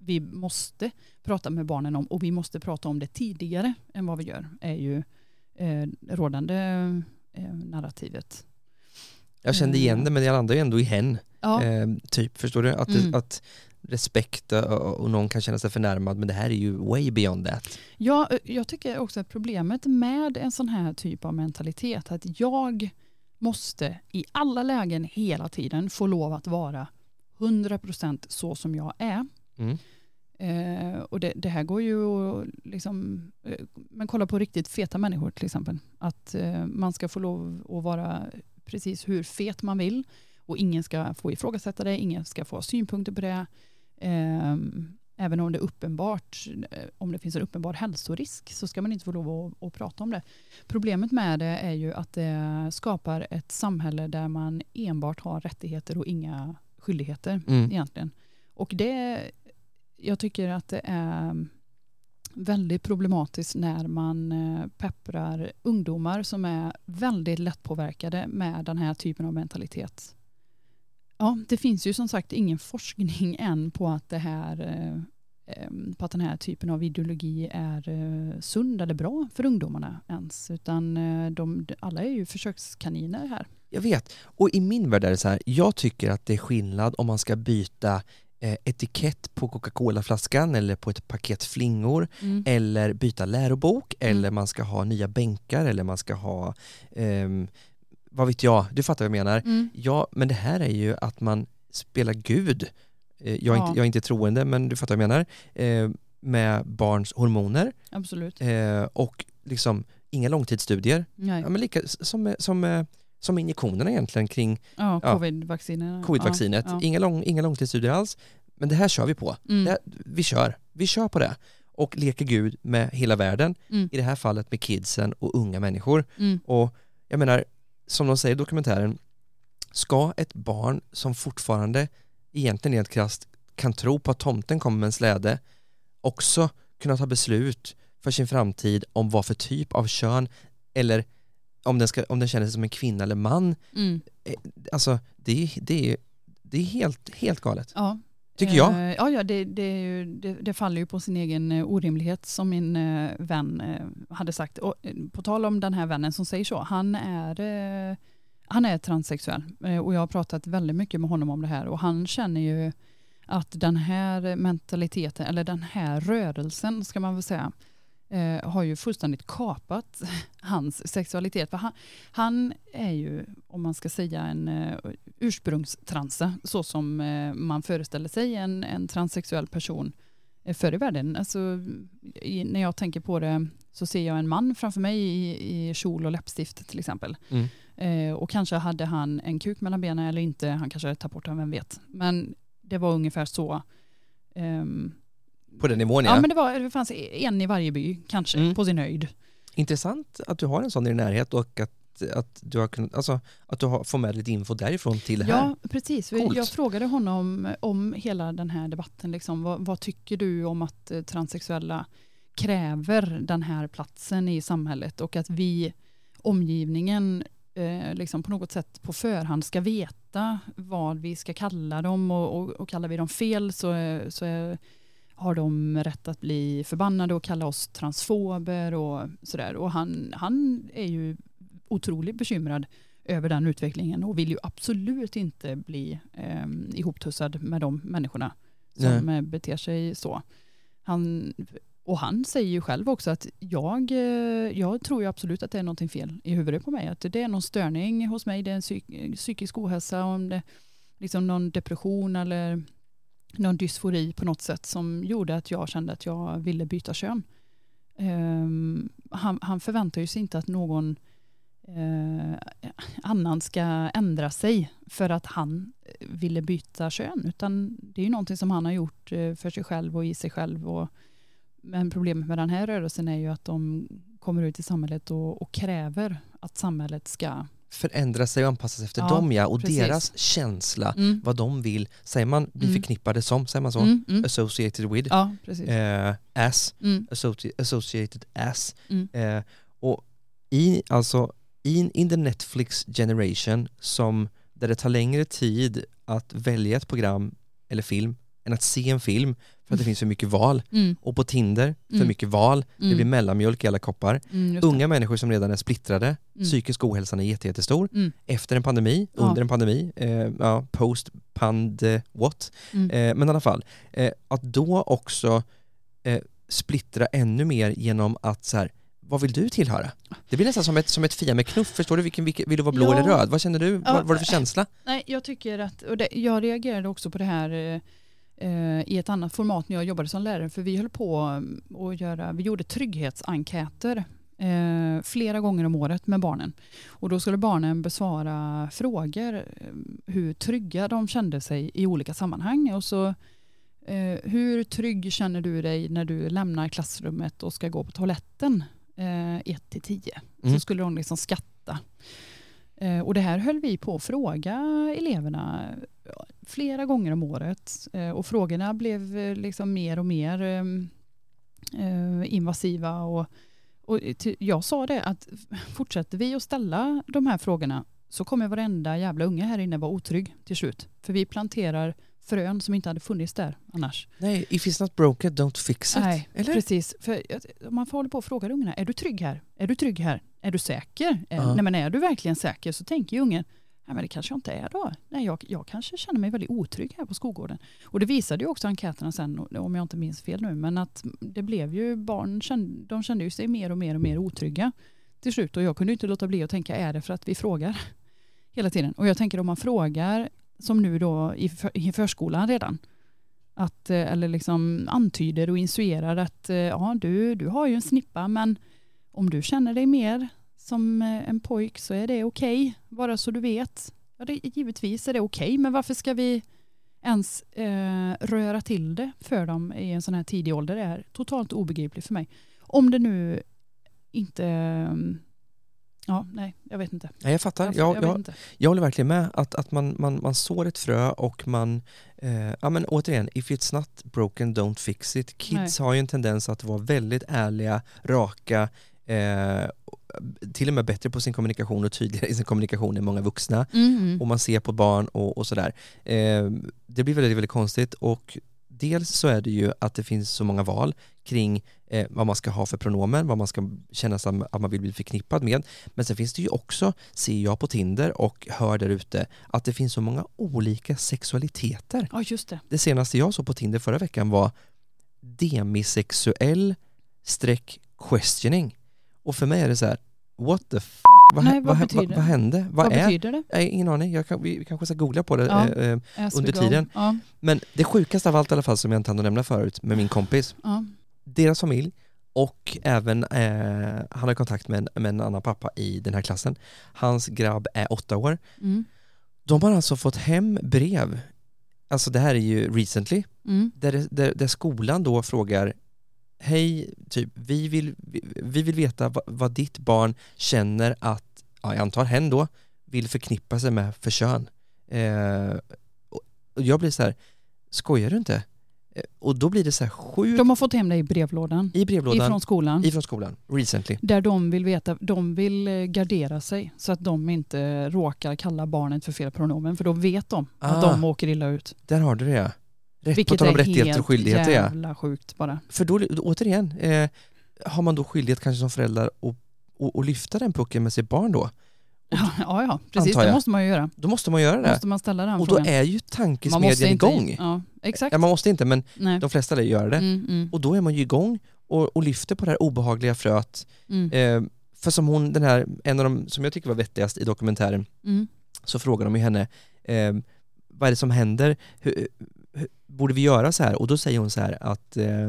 [SPEAKER 2] vi måste prata med barnen om och vi måste prata om det tidigare än vad vi gör är ju eh, rådande eh, narrativet.
[SPEAKER 1] Jag kände igen det men jag landar ju ändå i hen.
[SPEAKER 2] Ja,
[SPEAKER 1] Eh, typ, förstår du? Att,
[SPEAKER 2] Mm.
[SPEAKER 1] att respekt och, och någon kan känna sig förnärmad men det här är ju way beyond that.
[SPEAKER 2] Ja, eh, jag tycker också att problemet med en sån här typ av mentalitet att jag måste i alla lägen hela tiden få lov att vara 100% så som jag är.
[SPEAKER 1] Mm.
[SPEAKER 2] Eh, och det, det här går ju att liksom, eh, men kolla på riktigt feta människor till exempel. Att eh, man ska få lov att vara precis hur fet man vill och ingen ska få ifrågasätta det, ingen ska få synpunkter på det. Eh, även om det är uppenbart, eh, om det finns en uppenbar hälsorisk så ska man inte få lov att, att prata om det. Problemet med det är ju att det skapar ett samhälle där man enbart har rättigheter och inga skyldigheter
[SPEAKER 1] Mm.
[SPEAKER 2] egentligen. Och det, jag tycker att det är väldigt problematiskt när man eh, pepprar ungdomar som är väldigt lättpåverkade med den här typen av mentalitet. Ja, det finns ju som sagt ingen forskning (laughs) än på att, det här, eh, på att den här typen av ideologi är eh, sund eller bra för ungdomarna ens. Utan de, alla är ju försökskaniner här.
[SPEAKER 1] Jag vet. Och i min värld är det så här, jag tycker att det är skillnad om man ska byta etikett på Coca-Cola-flaskan eller på ett paket flingor eller byta lärobok
[SPEAKER 2] Mm.
[SPEAKER 1] eller man ska ha nya bänkar eller man ska ha, ehm, vad vet jag, du fattar vad jag menar.
[SPEAKER 2] Mm.
[SPEAKER 1] Ja, men det här är ju att man spelar Gud. Eh, Jag är,
[SPEAKER 2] Ja.
[SPEAKER 1] inte, jag är inte troende, men du fattar vad jag menar. Eh, med barns hormoner
[SPEAKER 2] Absolut.
[SPEAKER 1] eh, och liksom inga långtidsstudier.
[SPEAKER 2] Nej.
[SPEAKER 1] Ja, men lika, som, eh, som, eh, som injektionerna egentligen kring
[SPEAKER 2] Ja,
[SPEAKER 1] covid-vaccinet.
[SPEAKER 2] Ja.
[SPEAKER 1] Inga, lång, inga långtidsstudier alls. Men det här kör vi på.
[SPEAKER 2] Mm.
[SPEAKER 1] Här, vi kör. Vi kör på det. Och leker Gud med hela världen.
[SPEAKER 2] Mm.
[SPEAKER 1] I det här fallet med kidsen och unga människor.
[SPEAKER 2] Mm.
[SPEAKER 1] Och jag menar, som de säger i dokumentären, ska ett barn som fortfarande egentligen rent krasst kan tro på att tomten kommer med en släde också kunna ta beslut för sin framtid om vad för typ av kön eller om den, ska, om den känner sig som en kvinna eller man.
[SPEAKER 2] Mm.
[SPEAKER 1] Alltså det är, det är, det är helt, helt galet.
[SPEAKER 2] Ja.
[SPEAKER 1] Tycker jag.
[SPEAKER 2] Eh, Ja, ja det, det, ju, det, det faller ju på sin egen eh, orimlighet som min eh, vän eh, hade sagt. Och, eh, på tal om den här vännen som säger så, han är, eh, han är transsexuell eh, och jag har pratat väldigt mycket med honom om det här och han känner ju att den här mentaliteten, eller den här rörelsen ska man väl säga, eh, har ju fullständigt kapat (laughs) hans sexualitet. För han, han är ju, om man ska säga en eh, ursprungstransa, så som eh, man föreställer sig en, en transsexuell person eh, förr i världen. Alltså, i, när jag tänker på det så ser jag en man framför mig i, i kjol och läppstift till exempel.
[SPEAKER 1] Mm.
[SPEAKER 2] Eh, och kanske hade han en kuk mellan benen eller inte, han kanske hade tagit bort den, vem vet. Men det var ungefär så. ehm,
[SPEAKER 1] på den nivån
[SPEAKER 2] Ja,
[SPEAKER 1] ja.
[SPEAKER 2] men det, var, det fanns en i varje by kanske,
[SPEAKER 1] Mm.
[SPEAKER 2] på sin höjd.
[SPEAKER 1] Intressant att du har en sån i din närhet och att, att du har kunnat, alltså att du har, får med lite info därifrån till det här.
[SPEAKER 2] Ja, precis. För
[SPEAKER 1] Coolt.
[SPEAKER 2] Jag frågade honom om hela den här debatten. Liksom, vad, vad tycker du om att eh, transsexuella kräver den här platsen i samhället och att vi, omgivningen, eh, liksom på något sätt på förhand ska veta vad vi ska kalla dem och, och, och kallar vi dem fel så, är- så är, har de rätt att bli förbannade och kalla oss transfober och sådär. Och han, han är ju otroligt bekymrad över den utvecklingen och vill ju absolut inte bli eh, ihoptussad med de människorna som eh, beter sig så. Han, och han säger ju själv också att jag, eh, jag tror ju absolut att det är någonting fel i huvudet på mig. Att det är någon störning hos mig, det är en psyk, psykisk ohälsa, om det liksom någon depression eller någon dysfori på något sätt som gjorde att jag kände att jag ville byta kön. Um, han, han förväntar ju sig inte att någon uh, annan ska ändra sig för att han ville byta kön utan det är ju någonting som han har gjort eh, för sig själv och i sig själv. Och, men problemet med den här rörelsen är ju att de kommer ut i samhället och, och kräver att samhället ska...
[SPEAKER 1] Förändra sig och anpassa sig efter
[SPEAKER 2] Ja,
[SPEAKER 1] dem ja, och
[SPEAKER 2] precis.
[SPEAKER 1] deras känsla,
[SPEAKER 2] Mm.
[SPEAKER 1] vad de vill, säger man, bli
[SPEAKER 2] Mm.
[SPEAKER 1] förknippade som, säger man så?
[SPEAKER 2] Mm, mm.
[SPEAKER 1] Associated with,
[SPEAKER 2] Ja,
[SPEAKER 1] eh, as,
[SPEAKER 2] Mm,
[SPEAKER 1] associ- associated as.
[SPEAKER 2] mm,
[SPEAKER 1] Eh, och i, alltså, in, in the Netflix generation som, där det tar längre tid att välja ett program eller film än att se en film för att det finns för mycket val.
[SPEAKER 2] mm,
[SPEAKER 1] Och på Tinder, för
[SPEAKER 2] Mm.
[SPEAKER 1] mycket val, det
[SPEAKER 2] mm,
[SPEAKER 1] blir mellanmjölk i alla koppar.
[SPEAKER 2] mm, det.
[SPEAKER 1] Unga människor som redan är splittrade,
[SPEAKER 2] Mm.
[SPEAKER 1] psykisk ohälsan är jätte, jättestor.
[SPEAKER 2] Mm,
[SPEAKER 1] Efter en pandemi,
[SPEAKER 2] Ja.
[SPEAKER 1] under en pandemi, eh, ja, post pand what.
[SPEAKER 2] mm.
[SPEAKER 1] Eh, men i alla fall, eh, att då också eh, splittra ännu mer genom att så här, vad vill du tillhöra? Det blir nästan som ett, som ett fia med knuff, förstår du? Vilken, vilken, vill du vara blå
[SPEAKER 2] Ja.
[SPEAKER 1] eller röd? Vad känner du?
[SPEAKER 2] Ja.
[SPEAKER 1] Vad är det för känsla?
[SPEAKER 2] Nej, jag tycker att, och det, jag reagerade också på det här eh, eh, i ett annat format när jag jobbade som lärare, för vi höll på eh, att göra, vi gjorde trygghetsenkäter eh, flera gånger om året med barnen. Och då skulle barnen besvara frågor, eh, hur trygga de kände sig i olika sammanhang. Och så, eh, hur trygg känner du dig när du lämnar klassrummet och ska gå på toaletten? 1 till 10.
[SPEAKER 1] Mm.
[SPEAKER 2] Så skulle de liksom skatta. Eh, och det här höll vi på att fråga eleverna flera gånger om året. Eh, och frågorna blev eh, liksom mer och mer ehm, invasiva. Och, och jag sa det att fortsätter vi att ställa de här frågorna så kommer varenda jävla unge här inne vara otrygg till slut. För vi planterar frön som inte hade funnits där annars.
[SPEAKER 1] Nej, if it's not broken, don't fix it.
[SPEAKER 2] Nej,
[SPEAKER 1] Eller?
[SPEAKER 2] Precis, för man får hålla på och fråga ungarna, är du trygg här? Är du trygg här? Är du säker? Eh,
[SPEAKER 1] Ja.
[SPEAKER 2] Nej men är du verkligen säker? Så tänker ju ungen, nej men det kanske jag inte är då. Nej jag, jag kanske känner mig väldigt otrygg här på skolgården. Och det visade ju också enkäterna sen, om jag inte minns fel nu, men att det blev ju barn, kände, de kände ju sig mer och mer och mer otrygga till slut. Och jag kunde inte låta bli att tänka, är det för att vi frågar (laughs) hela tiden? Och jag tänker om man frågar, som nu då i, för, i förskolan redan, att, eh, eller liksom antyder och instruerar att eh, ja, du, du har ju en snippa men om du känner dig mer som eh, en pojk så är det okej, bara så du vet. Ja, det, givetvis är det okej, men varför ska vi ens eh, röra till det för dem i en sån här tidig ålder? Det är totalt obegripligt för mig. Om det nu inte... Ja, nej, jag vet inte.
[SPEAKER 1] Nej, jag fattar.
[SPEAKER 2] Jag,
[SPEAKER 1] Jag,
[SPEAKER 2] jag
[SPEAKER 1] jag, jag håller verkligen med att, att man, man, man sår ett frö och man, eh, ja men återigen, if it's not broken don't fix it. Kids har ju en tendens att vara väldigt ärliga, raka, eh, till och med bättre på sin kommunikation och tydligare i sin kommunikation än många vuxna.
[SPEAKER 2] Mm,
[SPEAKER 1] Och man ser på barn och, och sådär. Eh, det blir väldigt, väldigt konstigt och dels så är det ju att det finns så många val kring eh, vad man ska ha för pronomen, vad man ska känna sig att man vill bli förknippad med. Men sen finns det ju också, ser jag på Tinder och hör där ute, att det finns så många olika sexualiteter.
[SPEAKER 2] Ja, just det.
[SPEAKER 1] Det senaste jag såg på Tinder förra veckan var demisexuell streck questioning. Och för mig är det så här, what the fuck? Vad,
[SPEAKER 2] Nej, vad
[SPEAKER 1] vad, vad, vad hände? Vad, är?
[SPEAKER 2] betyder det?
[SPEAKER 1] Nej, ingen aning, jag kan, vi kanske ska googla på det.
[SPEAKER 2] Ja.
[SPEAKER 1] Eh, eh, Under tiden.
[SPEAKER 2] Ja,
[SPEAKER 1] Men det sjukaste av allt i alla fall som jag inte hann nämna förut med min kompis,
[SPEAKER 2] ja.
[SPEAKER 1] Deras familj och även, eh, han har kontakt med en, med en annan pappa i den här klassen. Hans grabb är åtta år.
[SPEAKER 2] Mm.
[SPEAKER 1] De har alltså fått hem brev, alltså det här är ju recently,
[SPEAKER 2] Mm.
[SPEAKER 1] där, där, där skolan då frågar Hej, typ, vi vill, vi, vi vill veta vad, vad ditt barn känner att, ja, jag antar hen då, vill förknippa sig med för kön. Eh, och jag blir så här, skojar du inte? Eh, och då blir det så här sjukt
[SPEAKER 2] De har fått hem det i brevlådan.
[SPEAKER 1] i brevlådan
[SPEAKER 2] Ifrån skolan.
[SPEAKER 1] ifrån skolan, recently.
[SPEAKER 2] Där de vill veta, de vill eh, gardera sig så att de inte råkar kalla barnet för fel pronomen. För då vet de att
[SPEAKER 1] Ah.
[SPEAKER 2] de åker illa ut.
[SPEAKER 1] Där har du det. Rätt på
[SPEAKER 2] Vilket
[SPEAKER 1] tal om
[SPEAKER 2] är
[SPEAKER 1] rättigheter
[SPEAKER 2] helt
[SPEAKER 1] och skyldigheter ja.
[SPEAKER 2] jävla sjukt bara.
[SPEAKER 1] För då, återigen, eh, har man då skyldighet kanske som förälder att och, och lyfta den pucken med sitt barn då?
[SPEAKER 2] Ja, ja, precis. Det måste man ju göra.
[SPEAKER 1] Då måste man göra det.
[SPEAKER 2] Måste man ställa den
[SPEAKER 1] och då
[SPEAKER 2] frågan.
[SPEAKER 1] är ju tankesmedjan igång.
[SPEAKER 2] Ja, exakt.
[SPEAKER 1] Ja, man måste inte men
[SPEAKER 2] Nej.
[SPEAKER 1] de flesta gör det.
[SPEAKER 2] Mm, mm,
[SPEAKER 1] Och då är man ju igång och, och lyfter på det här obehagliga fröet.
[SPEAKER 2] mm,
[SPEAKER 1] Eh, för som hon, den här, en av de som jag tycker var vettigast i dokumentären,
[SPEAKER 2] mm,
[SPEAKER 1] så frågar de ju henne, eh, vad är det som händer? Hur, hur, borde vi göra så här? Och då säger hon så här att eh,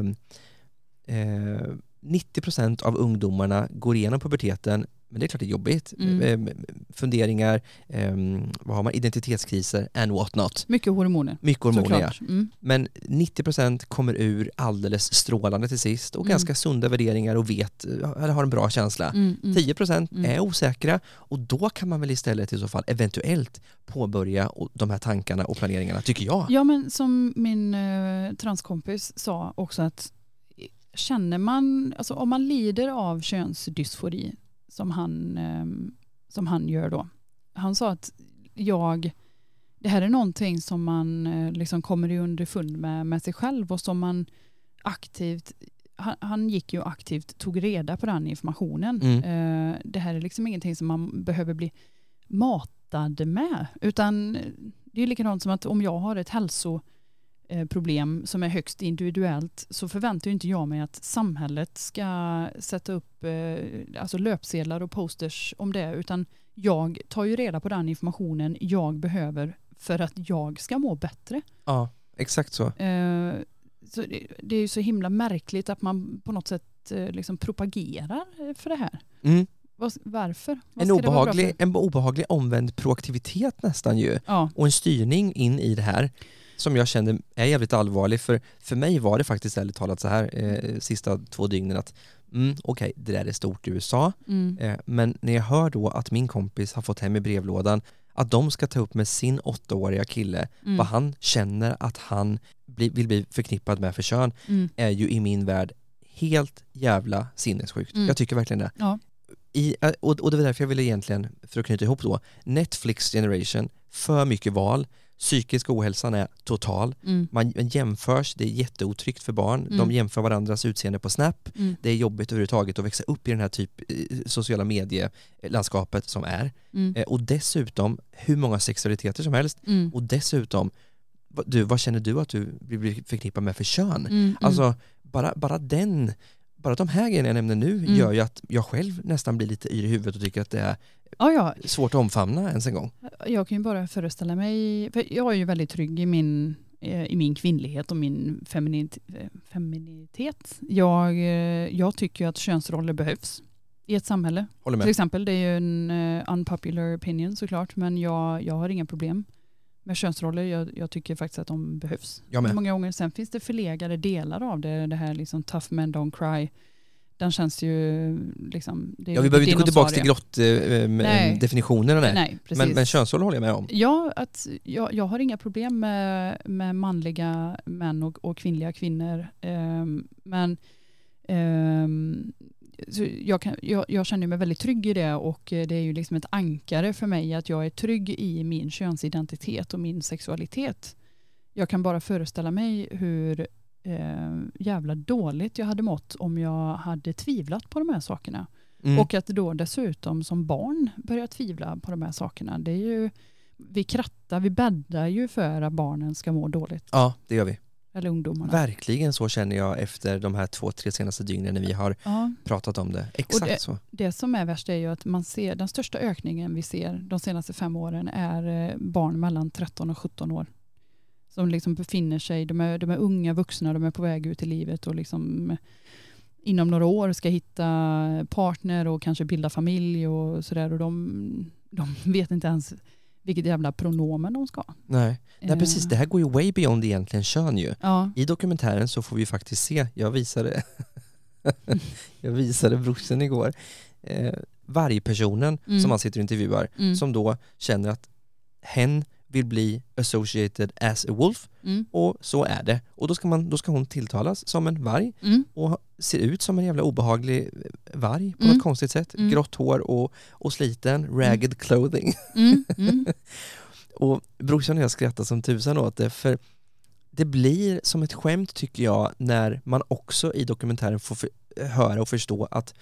[SPEAKER 1] eh, 90% av ungdomarna går igenom puberteten, men det är klart det är jobbigt.
[SPEAKER 2] Mm.
[SPEAKER 1] Eh, funderingar, eh, vad har man, identitetskriser and what not.
[SPEAKER 2] Mycket hormoner.
[SPEAKER 1] Mycket hormoner ja.
[SPEAKER 2] Mm.
[SPEAKER 1] Men 90% kommer ur alldeles strålande till sist och
[SPEAKER 2] Mm.
[SPEAKER 1] ganska sunda värderingar och vet, eller har en bra känsla.
[SPEAKER 2] Mm, mm.
[SPEAKER 1] 10%
[SPEAKER 2] Mm.
[SPEAKER 1] är osäkra och då kan man väl istället i så fall eventuellt påbörja de här tankarna och planeringarna, tycker jag.
[SPEAKER 2] Ja men som min eh, transkompis sa också att känner man, alltså om man lider av könsdysfori som han, eh, som han gör då. Han sa att jag, det här är någonting som man eh, liksom kommer i underfund med, med sig själv och som man aktivt, han, han gick ju aktivt, tog reda på den informationen.
[SPEAKER 1] Mm.
[SPEAKER 2] Eh, det här är liksom ingenting som man behöver bli matad med, utan det är likadant som att om jag har ett hälsoproblem som är högst individuellt så förväntar inte jag mig att samhället ska sätta upp eh, alltså löpsedlar och posters om det utan jag tar ju reda på den informationen jag behöver för att jag ska må bättre.
[SPEAKER 1] Ja, exakt så.
[SPEAKER 2] Eh, så det, är ju så himla märkligt att man på något sätt eh, liksom propagerar eh, för det här.
[SPEAKER 1] Mm.
[SPEAKER 2] Varför? Vad
[SPEAKER 1] En, obehaglig, en obehaglig omvänd proaktivitet nästan ju
[SPEAKER 2] Ja,
[SPEAKER 1] och en styrning in i det här som jag kände är jävligt allvarlig för för mig var det faktiskt ärligt talat så här eh, sista två dygnen att mm, okej, det där är stort i USA
[SPEAKER 2] mm,
[SPEAKER 1] eh, men när jag hör då att min kompis har fått hem i brevlådan att de ska ta upp med sin åttaåriga kille
[SPEAKER 2] mm,
[SPEAKER 1] vad han känner att han bli, vill bli förknippad med för kön
[SPEAKER 2] mm,
[SPEAKER 1] är ju i min värld helt jävla sinnessjukt.
[SPEAKER 2] Mm.
[SPEAKER 1] Jag tycker verkligen det.
[SPEAKER 2] Ja.
[SPEAKER 1] I, eh, och, och det var därför jag ville egentligen, för att knyta ihop då, Netflix generation, för mycket val, psykisk ohälsan är total,
[SPEAKER 2] mm,
[SPEAKER 1] man jämförs, det är jätteotryggt för barn,
[SPEAKER 2] Mm.
[SPEAKER 1] de jämför varandras utseende på Snap,
[SPEAKER 2] mm,
[SPEAKER 1] det är jobbigt överhuvudtaget att växa upp i den här typ eh, sociala medielandskapet som är.
[SPEAKER 2] mm,
[SPEAKER 1] Eh, Och dessutom hur många sexualiteter som helst.
[SPEAKER 2] Mm,
[SPEAKER 1] och dessutom, du, vad känner du att du vill bli förknippad med för kön?
[SPEAKER 2] mm.
[SPEAKER 1] Alltså bara, bara den, bara de här grejerna jag nämner nu gör ju att jag själv nästan blir lite yr i huvudet och tycker att det är
[SPEAKER 2] ja, ja,
[SPEAKER 1] svårt att omfamna ens en gång.
[SPEAKER 2] jag kan ju bara föreställa mig, för jag är ju väldigt trygg i min, eh, i min kvinnlighet och min feminit, eh, feminitet. Jag, eh, jag tycker att könsroller behövs i ett samhälle.
[SPEAKER 1] Håller
[SPEAKER 2] Till
[SPEAKER 1] med.
[SPEAKER 2] exempel, det är ju en unpopular opinion såklart, men jag, jag har inga problem med könsroller. Jag, jag tycker faktiskt att de behövs.
[SPEAKER 1] Med.
[SPEAKER 2] Många gånger. Sen finns det förlegade delar av det, det här liksom tough men don't cry. Den känns ju liksom...
[SPEAKER 1] Ja, vi behöver inte gå tillbaka till
[SPEAKER 2] dinosaurie.
[SPEAKER 1] grott, eh,
[SPEAKER 2] Nej.
[SPEAKER 1] eh.
[SPEAKER 2] Nej, precis.
[SPEAKER 1] Men, men könsroll håller jag med om.
[SPEAKER 2] Ja, att jag, jag har inga problem med, med manliga män och, och kvinnliga kvinnor. Ehm, men så jag, kan, jag, jag känner mig väldigt trygg i det och eh, det är ju liksom ett ankare för mig att jag är trygg i min könsidentitet och min sexualitet. Jag kan bara föreställa mig hur eh, jävla dåligt jag hade mått om jag hade tvivlat på de här sakerna.
[SPEAKER 1] Mm.
[SPEAKER 2] Och att då dessutom som barn börja tvivla på de här sakerna. Det är ju, vi krattar, vi bäddar ju för att barnen ska må dåligt.
[SPEAKER 1] Ja, det gör vi.
[SPEAKER 2] Eller ungdomarna.
[SPEAKER 1] Verkligen så känner jag efter de här två, tre senaste dygnen när vi har
[SPEAKER 2] Ja,
[SPEAKER 1] pratat om det. Exakt
[SPEAKER 2] det-
[SPEAKER 1] så.
[SPEAKER 2] det som är värst är ju att man ser, den största ökningen vi ser de senaste fem åren är eh, barn mellan 13 och 17 år. Som liksom befinner sig, de är, de är unga vuxna, de är på väg ut i livet och liksom inom några år ska hitta partner och kanske bilda familj och sådär och de, de (laughs) vet inte ens vilket jävla pronomen de ska.
[SPEAKER 1] Nej. Nej, precis.
[SPEAKER 2] Eh,
[SPEAKER 1] Det här går ju way beyond egentligen kön ju.
[SPEAKER 2] Ja,
[SPEAKER 1] I dokumentären så får vi faktiskt se, jag visade, (laughs) jag visade brorsan igår, eh, vargpersonen
[SPEAKER 2] Mm.
[SPEAKER 1] som han sitter och intervjuar,
[SPEAKER 2] mm,
[SPEAKER 1] som då känner att hen vill bli associated as a wolf
[SPEAKER 2] mm,
[SPEAKER 1] och så är det. Och då ska, man, då ska hon tilltalas som en varg
[SPEAKER 2] mm,
[SPEAKER 1] och ser ut som en jävla obehaglig varg på
[SPEAKER 2] Mm.
[SPEAKER 1] något konstigt sätt.
[SPEAKER 2] Mm.
[SPEAKER 1] Grått hår och, och sliten, ragged clothing.
[SPEAKER 2] mm, mm. (laughs)
[SPEAKER 1] Och brorsan och jag skrattar som tusan åt det för det blir som ett skämt tycker jag när man också i dokumentären får höra och förstå att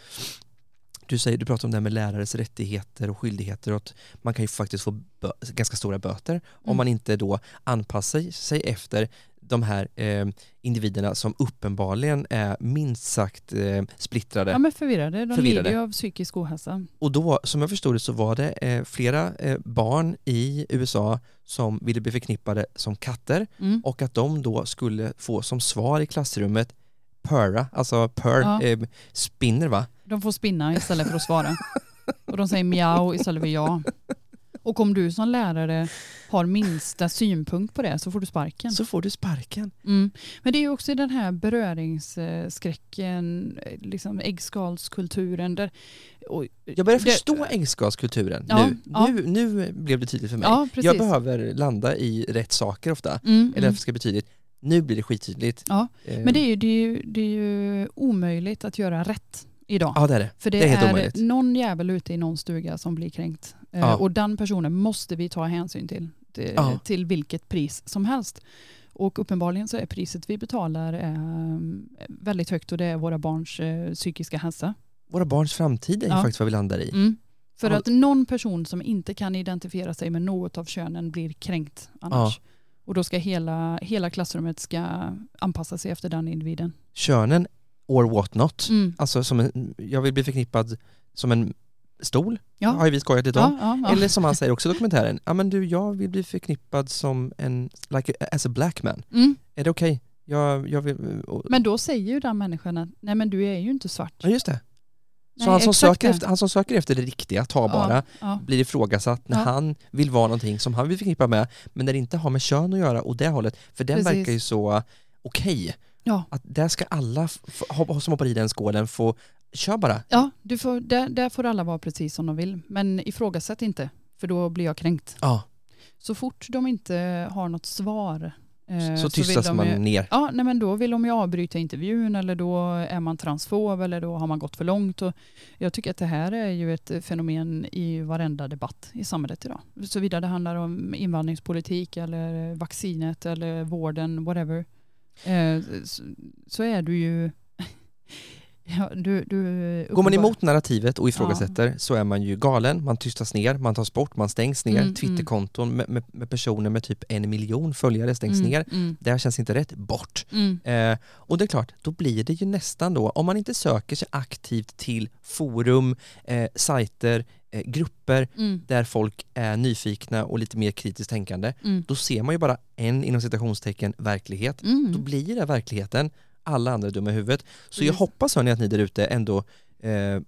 [SPEAKER 1] du, säger, du pratar om det här med lärares rättigheter och skyldigheter och att man kan ju faktiskt få ganska stora böter om
[SPEAKER 2] Mm.
[SPEAKER 1] man inte då anpassar sig efter de här eh, individerna som uppenbarligen är minst sagt eh, splittrade.
[SPEAKER 2] Ja men förvirrade, de
[SPEAKER 1] Förvirrade.
[SPEAKER 2] lider ju av psykisk ohälsa.
[SPEAKER 1] Och då, som jag förstod det, så var det eh, flera eh, barn i USA som ville bli förknippade som katter
[SPEAKER 2] Mm.
[SPEAKER 1] och att de då skulle få som svar i klassrummet purra, alltså purr,
[SPEAKER 2] Ja.
[SPEAKER 1] eh, spinner va?
[SPEAKER 2] De får spinna istället för att svara. Och de säger mjau istället för ja. Och om du som lärare har minsta synpunkt på det så får du sparken.
[SPEAKER 1] Så får du sparken.
[SPEAKER 2] Mm. Men det är ju också den här beröringsskräcken, eh, liksom äggskalskulturen. Där, och,
[SPEAKER 1] Jag börjar
[SPEAKER 2] det-
[SPEAKER 1] förstå äggskalskulturen
[SPEAKER 2] Ja,
[SPEAKER 1] nu.
[SPEAKER 2] ja.
[SPEAKER 1] nu. Nu blev det tydligt för mig.
[SPEAKER 2] Ja,
[SPEAKER 1] jag behöver landa i rätt saker ofta,
[SPEAKER 2] Mm,
[SPEAKER 1] eller
[SPEAKER 2] mm.
[SPEAKER 1] ska tydligt. Nu blir det skittydligt.
[SPEAKER 2] Ja,
[SPEAKER 1] Eh,
[SPEAKER 2] Men det är, ju, det, är ju, det är ju omöjligt att göra rätt idag.
[SPEAKER 1] Ja det är det.
[SPEAKER 2] För det,
[SPEAKER 1] det är
[SPEAKER 2] är, någon jävel ute i någon stuga som blir kränkt. Eh,
[SPEAKER 1] Ja.
[SPEAKER 2] Och den personen måste vi ta hänsyn till. Till,
[SPEAKER 1] Ja.
[SPEAKER 2] till vilket pris som helst. Och uppenbarligen så är priset vi betalar eh, väldigt högt och det är våra barns eh, psykiska hälsa.
[SPEAKER 1] Våra barns framtid är
[SPEAKER 2] Ja.
[SPEAKER 1] faktiskt vad vi landar i.
[SPEAKER 2] Mm. För att någon person som inte kan identifiera sig med något av könen blir kränkt annars. Och då ska hela, hela klassrummet ska anpassa sig efter den individen.
[SPEAKER 1] Könen or what not.
[SPEAKER 2] Mm.
[SPEAKER 1] Alltså som en, jag vill bli förknippad som en stol,
[SPEAKER 2] Ja.
[SPEAKER 1] har ju vi skojat lite om.
[SPEAKER 2] Ja, ja.
[SPEAKER 1] Eller som han säger också i dokumentären, ja men du jag vill bli förknippad som en, like a, as a black man.
[SPEAKER 2] Mm.
[SPEAKER 1] Är det okej? Jag, jag vill, och,
[SPEAKER 2] Men då säger ju den människan att nej men du är ju inte svart.
[SPEAKER 1] ja just det. Så
[SPEAKER 2] Nej,
[SPEAKER 1] han, som söker
[SPEAKER 2] det.
[SPEAKER 1] efter, han som söker efter det riktiga, ta bara,
[SPEAKER 2] Ja,
[SPEAKER 1] blir ifrågasatt när han vill vara någonting som han vill förknippa med, men när det inte har med kön att göra och det hållet, för den
[SPEAKER 2] Precis.
[SPEAKER 1] verkar ju så okej.
[SPEAKER 2] Ja.
[SPEAKER 1] Att där ska alla som hoppar i den skålen få, kör bara.
[SPEAKER 2] Ja, du får, där, där får alla vara precis som de vill. Men ifrågasätt inte, för då blir jag kränkt.
[SPEAKER 1] Ja,
[SPEAKER 2] Så fort de inte har något svar eh,
[SPEAKER 1] så
[SPEAKER 2] vill
[SPEAKER 1] tystas man
[SPEAKER 2] ju,
[SPEAKER 1] ner.
[SPEAKER 2] Ja, nej, men då vill de ju avbryta intervjun eller då är man transfob eller då har man gått för långt. Och jag tycker att det här är ju ett fenomen i varenda debatt i samhället idag. Såvida det handlar om invandringspolitik eller vaccinet eller vården, whatever. Eh, så, är du ju... (laughs) Ja, du, du
[SPEAKER 1] Går man emot narrativet och ifrågasätter så är man ju galen, man tystas ner, man tas bort, man stängs ner,
[SPEAKER 2] Mm,
[SPEAKER 1] Twitterkonton med, med, med personer med typ en miljon följare stängs
[SPEAKER 2] Mm,
[SPEAKER 1] ner.
[SPEAKER 2] Mm,
[SPEAKER 1] Det här känns inte rätt, bort.
[SPEAKER 2] mm,
[SPEAKER 1] Eh, och det är klart, då blir det ju nästan då, om man inte söker sig aktivt till forum, eh, sajter, eh, grupper
[SPEAKER 2] mm,
[SPEAKER 1] där folk är nyfikna och lite mer kritiskt tänkande,
[SPEAKER 2] mm,
[SPEAKER 1] då ser man ju bara en inom citationstecken verklighet. Då
[SPEAKER 2] mm.
[SPEAKER 1] blir det verkligheten, alla andra är dumma i huvudet. Så jag hoppas hörni att ni där ute ändå, eh,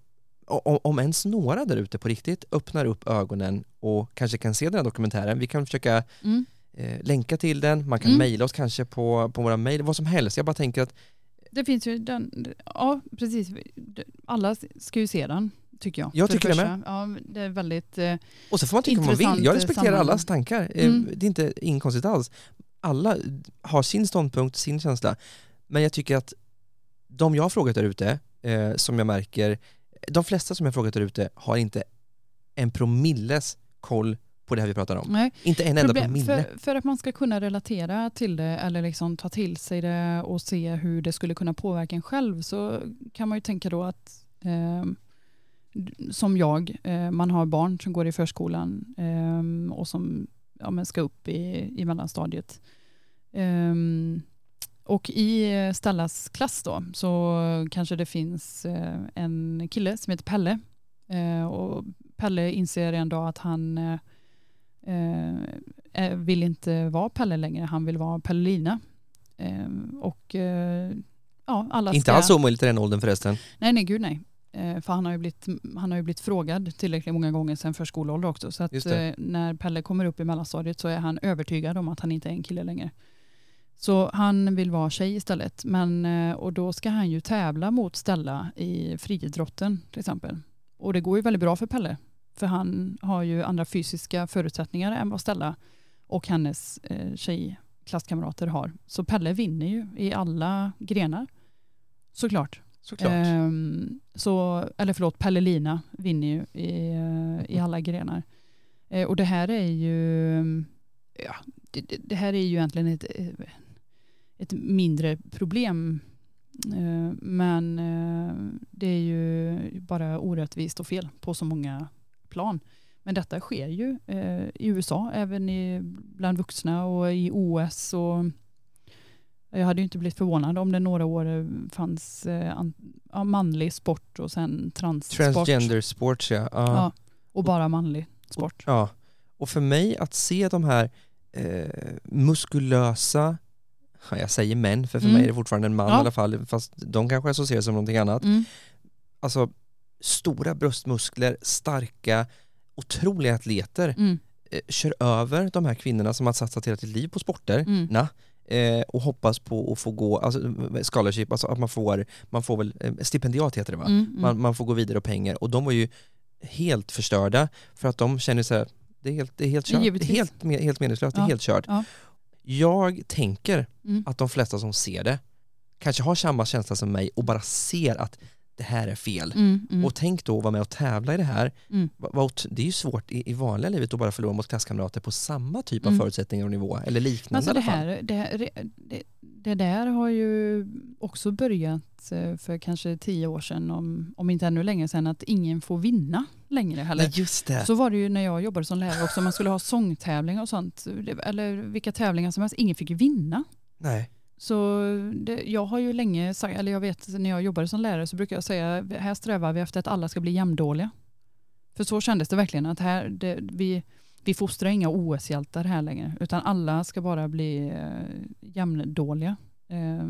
[SPEAKER 1] om, om ens några där ute på riktigt, öppnar upp ögonen och kanske kan se den här dokumentären. Vi kan försöka
[SPEAKER 2] Mm.
[SPEAKER 1] eh, länka till den, man kan
[SPEAKER 2] Mm.
[SPEAKER 1] mejla oss kanske på, på våra mejl, vad som helst. Jag bara tänker att
[SPEAKER 2] Det finns ju den, ja precis, alla ska ju se den tycker jag.
[SPEAKER 1] Jag tycker det
[SPEAKER 2] första. Ja, det är väldigt, eh,
[SPEAKER 1] Och så får man tycka vad man vill. Jag respekterar
[SPEAKER 2] sammanhang.
[SPEAKER 1] allas tankar. Eh,
[SPEAKER 2] Mm.
[SPEAKER 1] Det är inte inkonstigt alls. Alla har sin ståndpunkt, sin känsla. Men jag tycker att de jag har frågat där ute, eh, som jag märker, de flesta som jag har frågat där ute har inte en promilles koll på det här vi pratar om.
[SPEAKER 2] nej.
[SPEAKER 1] Inte en enda
[SPEAKER 2] Problem,
[SPEAKER 1] promille.
[SPEAKER 2] för, för att man ska kunna relatera till det eller liksom ta till sig det och se hur det skulle kunna påverka en själv så kan man ju tänka då att eh, som jag, eh, man har barn som går i förskolan eh, och som ja, ska upp i, i mellanstadiet. Eh, och i eh, Stellas klass då så kanske det finns eh, en kille som heter Pelle. Eh, och Pelle inser en dag att han eh, eh, vill inte vara Pelle längre, han vill vara Pellina. Eh, och eh, ja, alla
[SPEAKER 1] Inte
[SPEAKER 2] ska...
[SPEAKER 1] alls omöjligt i den åldern förresten.
[SPEAKER 2] Nej, nej, gud nej. Eh, för han har, ju blivit, han har ju blivit frågad tillräckligt många gånger sedan förskoleålder också. Så att, eh, när Pelle kommer upp i mellanstadiet så är han övertygad om att han inte är en kille längre. Så han vill vara tjej istället. Men, och då ska han ju tävla mot Stella i friidrotten till exempel. Och det går ju väldigt bra för Pelle. För han har ju andra fysiska förutsättningar än vad Stella och hennes eh, tjejklasskamrater har. Så Pelle vinner ju i alla grenar. Såklart.
[SPEAKER 1] Såklart.
[SPEAKER 2] Ehm, så, eller förlåt, Pelle Lina vinner ju i, eh, i alla grenar. Eh, och det här är ju ja, det, det- här är ju egentligen ett, eh, ett mindre problem. Eh, men eh, det är ju bara orättvist och fel på så många plan. Men detta sker ju eh, i USA, även i, bland vuxna och i OS. Och jag hade ju inte blivit förvånad om det några år fanns eh, an, ja, manlig sport och sen transsport.
[SPEAKER 1] Transgender sports ja. ja.
[SPEAKER 2] Ja, och bara manlig sport.
[SPEAKER 1] Ja, och för mig att se de här eh, muskulösa, ja, jag säger män, för för
[SPEAKER 2] Mm.
[SPEAKER 1] mig är det fortfarande en man
[SPEAKER 2] Ja.
[SPEAKER 1] i alla fall, fast de kanske associeras som någonting annat.
[SPEAKER 2] Mm.
[SPEAKER 1] Alltså stora bröstmuskler, starka, otroliga atleter
[SPEAKER 2] Mm.
[SPEAKER 1] eh, kör över de här kvinnorna som har satsat hela sitt liv på sporter
[SPEAKER 2] Mm.
[SPEAKER 1] eh, och hoppas på att få gå, alltså scholarship, alltså att man får, man får väl, eh, stipendiat heter det va?
[SPEAKER 2] Mm. Mm.
[SPEAKER 1] man, man får gå vidare och pengar och de var ju helt förstörda för att de känner här, det är helt, det är helt kört,
[SPEAKER 2] Givetvis.
[SPEAKER 1] helt, helt meningslöst, det är
[SPEAKER 2] Ja,
[SPEAKER 1] helt kört.
[SPEAKER 2] ja.
[SPEAKER 1] Jag tänker
[SPEAKER 2] Mm.
[SPEAKER 1] att de flesta som ser det kanske har samma känsla som mig och bara ser att det här är fel.
[SPEAKER 2] Mm. Mm.
[SPEAKER 1] Och tänk då att vara med och tävla i det här.
[SPEAKER 2] Mm.
[SPEAKER 1] Det är ju svårt i, i vanliga livet att bara förlora mot klasskamrater på samma typ av
[SPEAKER 2] Mm.
[SPEAKER 1] förutsättningar och nivå, eller liknande
[SPEAKER 2] alltså det, här, det, här, det, det där har ju också börjat eh, för kanske tio år sedan, om, om inte ännu längre sedan, att ingen får vinna längre heller.
[SPEAKER 1] Nej just det.
[SPEAKER 2] Så var det ju när jag jobbade som lärare också, man skulle ha (laughs) sångtävlingar och sånt, eller vilka tävlingar som helst, ingen fick vinna.
[SPEAKER 1] Nej.
[SPEAKER 2] Så det, jag har ju länge sagt, eller jag vet när jag jobbade som lärare så brukar jag säga, här strävar vi efter att alla ska bli jämndåliga. För så kändes det verkligen, att här, det, vi, vi fostrar inga OS-hjältar här längre, utan alla ska bara bli eh, jämndåliga. Eh,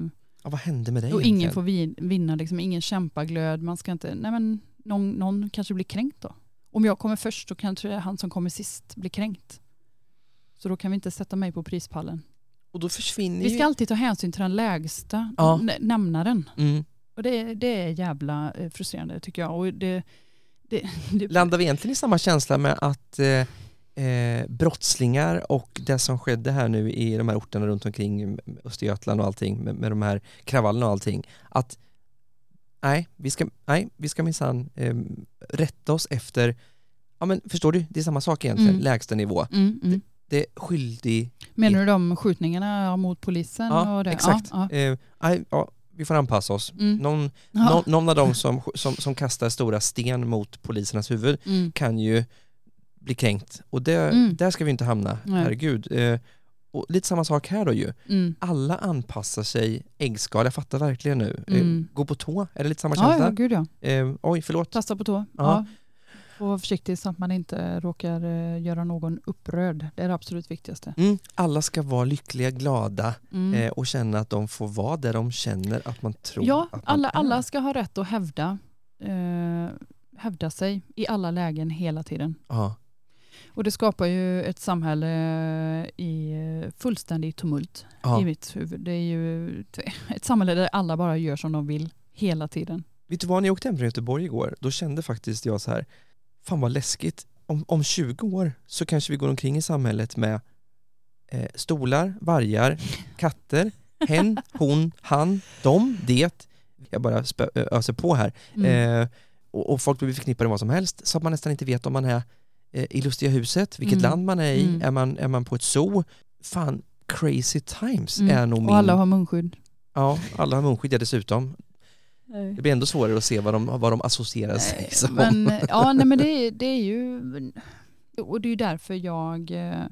[SPEAKER 1] Ja, vad hände med dig
[SPEAKER 2] och ingen
[SPEAKER 1] egentligen?
[SPEAKER 2] får vin, vinna, liksom, ingen kämpaglöd, man ska inte, nej men någon, någon kanske blir kränkt då. Om jag kommer först så kanske han som kommer sist blir kränkt. Så då kan vi inte sätta mig på prispallen.
[SPEAKER 1] Och då försvinner
[SPEAKER 2] Vi
[SPEAKER 1] ju...
[SPEAKER 2] ska alltid ta hänsyn till den lägsta
[SPEAKER 1] Ja.
[SPEAKER 2] nä- nämnaren.
[SPEAKER 1] Mm.
[SPEAKER 2] Och det, det är jävla eh, frustrerande tycker jag. Och det, det, (laughs) det,
[SPEAKER 1] Landar vi egentligen i samma känsla med att eh, eh, brottslingar och det som skedde här nu i de här orterna runt omkring Östergötland och allting med, med de här kravallerna och allting att nej, vi ska, nej, vi ska minsann eh, rätta oss efter ja men förstår du, det är samma sak egentligen,
[SPEAKER 2] Mm.
[SPEAKER 1] lägsta nivå.
[SPEAKER 2] mm, mm.
[SPEAKER 1] Det skyldig,
[SPEAKER 2] Menar du de skjutningarna mot polisen?
[SPEAKER 1] ja
[SPEAKER 2] och det?
[SPEAKER 1] exakt.
[SPEAKER 2] Ja, ja.
[SPEAKER 1] Eh, ja, vi får anpassa oss.
[SPEAKER 2] Mm.
[SPEAKER 1] Någon, någon, någon av dem som, som, som kastar stora sten mot polisernas huvud
[SPEAKER 2] Mm.
[SPEAKER 1] kan ju bli kränkt och det,
[SPEAKER 2] Mm.
[SPEAKER 1] där ska vi inte hamna,
[SPEAKER 2] Nej.
[SPEAKER 1] herregud. Eh, och lite samma sak här då ju.
[SPEAKER 2] Mm.
[SPEAKER 1] Alla anpassar sig äggskal, jag fattar verkligen nu.
[SPEAKER 2] Mm.
[SPEAKER 1] Eh, gå på tå, är det lite samma känsla?
[SPEAKER 2] ja, gud ja.
[SPEAKER 1] Eh, oj, förlåt.
[SPEAKER 2] Tassa på tå.
[SPEAKER 1] Ja.
[SPEAKER 2] Och vara försiktig så att man inte råkar eh, göra någon upprörd. Det är det absolut viktigaste.
[SPEAKER 1] Mm. Alla ska vara lyckliga, glada
[SPEAKER 2] Mm.
[SPEAKER 1] eh, och känna att de får vara där de känner att man tror
[SPEAKER 2] ja,
[SPEAKER 1] att man
[SPEAKER 2] alla,
[SPEAKER 1] är.
[SPEAKER 2] alla ska ha rätt att hävda, eh, hävda sig i alla lägen hela tiden.
[SPEAKER 1] Ja.
[SPEAKER 2] Och det skapar ju ett samhälle i eh, fullständig tumult
[SPEAKER 1] Ja.
[SPEAKER 2] i mitt huvud. Det är ju ett- ett samhälle där alla bara gör som de vill hela tiden.
[SPEAKER 1] Vet du vad, när jag åkte hem från Göteborg igår, då kände faktiskt jag så här, fan vad läskigt. Om, om 20 år så kanske vi går omkring i samhället med eh, stolar, vargar, katter, hen, (laughs) hon, han, dem, det. Jag bara spö, öser på här.
[SPEAKER 2] Mm.
[SPEAKER 1] Eh, och, och folk blir förknippade med vad som helst så att man nästan inte vet om man är eh, i Lustiga huset, vilket
[SPEAKER 2] Mm.
[SPEAKER 1] land man är i,
[SPEAKER 2] Mm.
[SPEAKER 1] är, man, är man på ett zoo? Fan, crazy times
[SPEAKER 2] Mm.
[SPEAKER 1] är nog min...
[SPEAKER 2] Och alla har munskydd.
[SPEAKER 1] Ja, alla har munskydd ja, dessutom. Det blir ändå svårare att se vad de, vad de associerar sig som.
[SPEAKER 2] Men, (laughs) ja, nej, men det, är- det är ju... Och det är därför jag eh,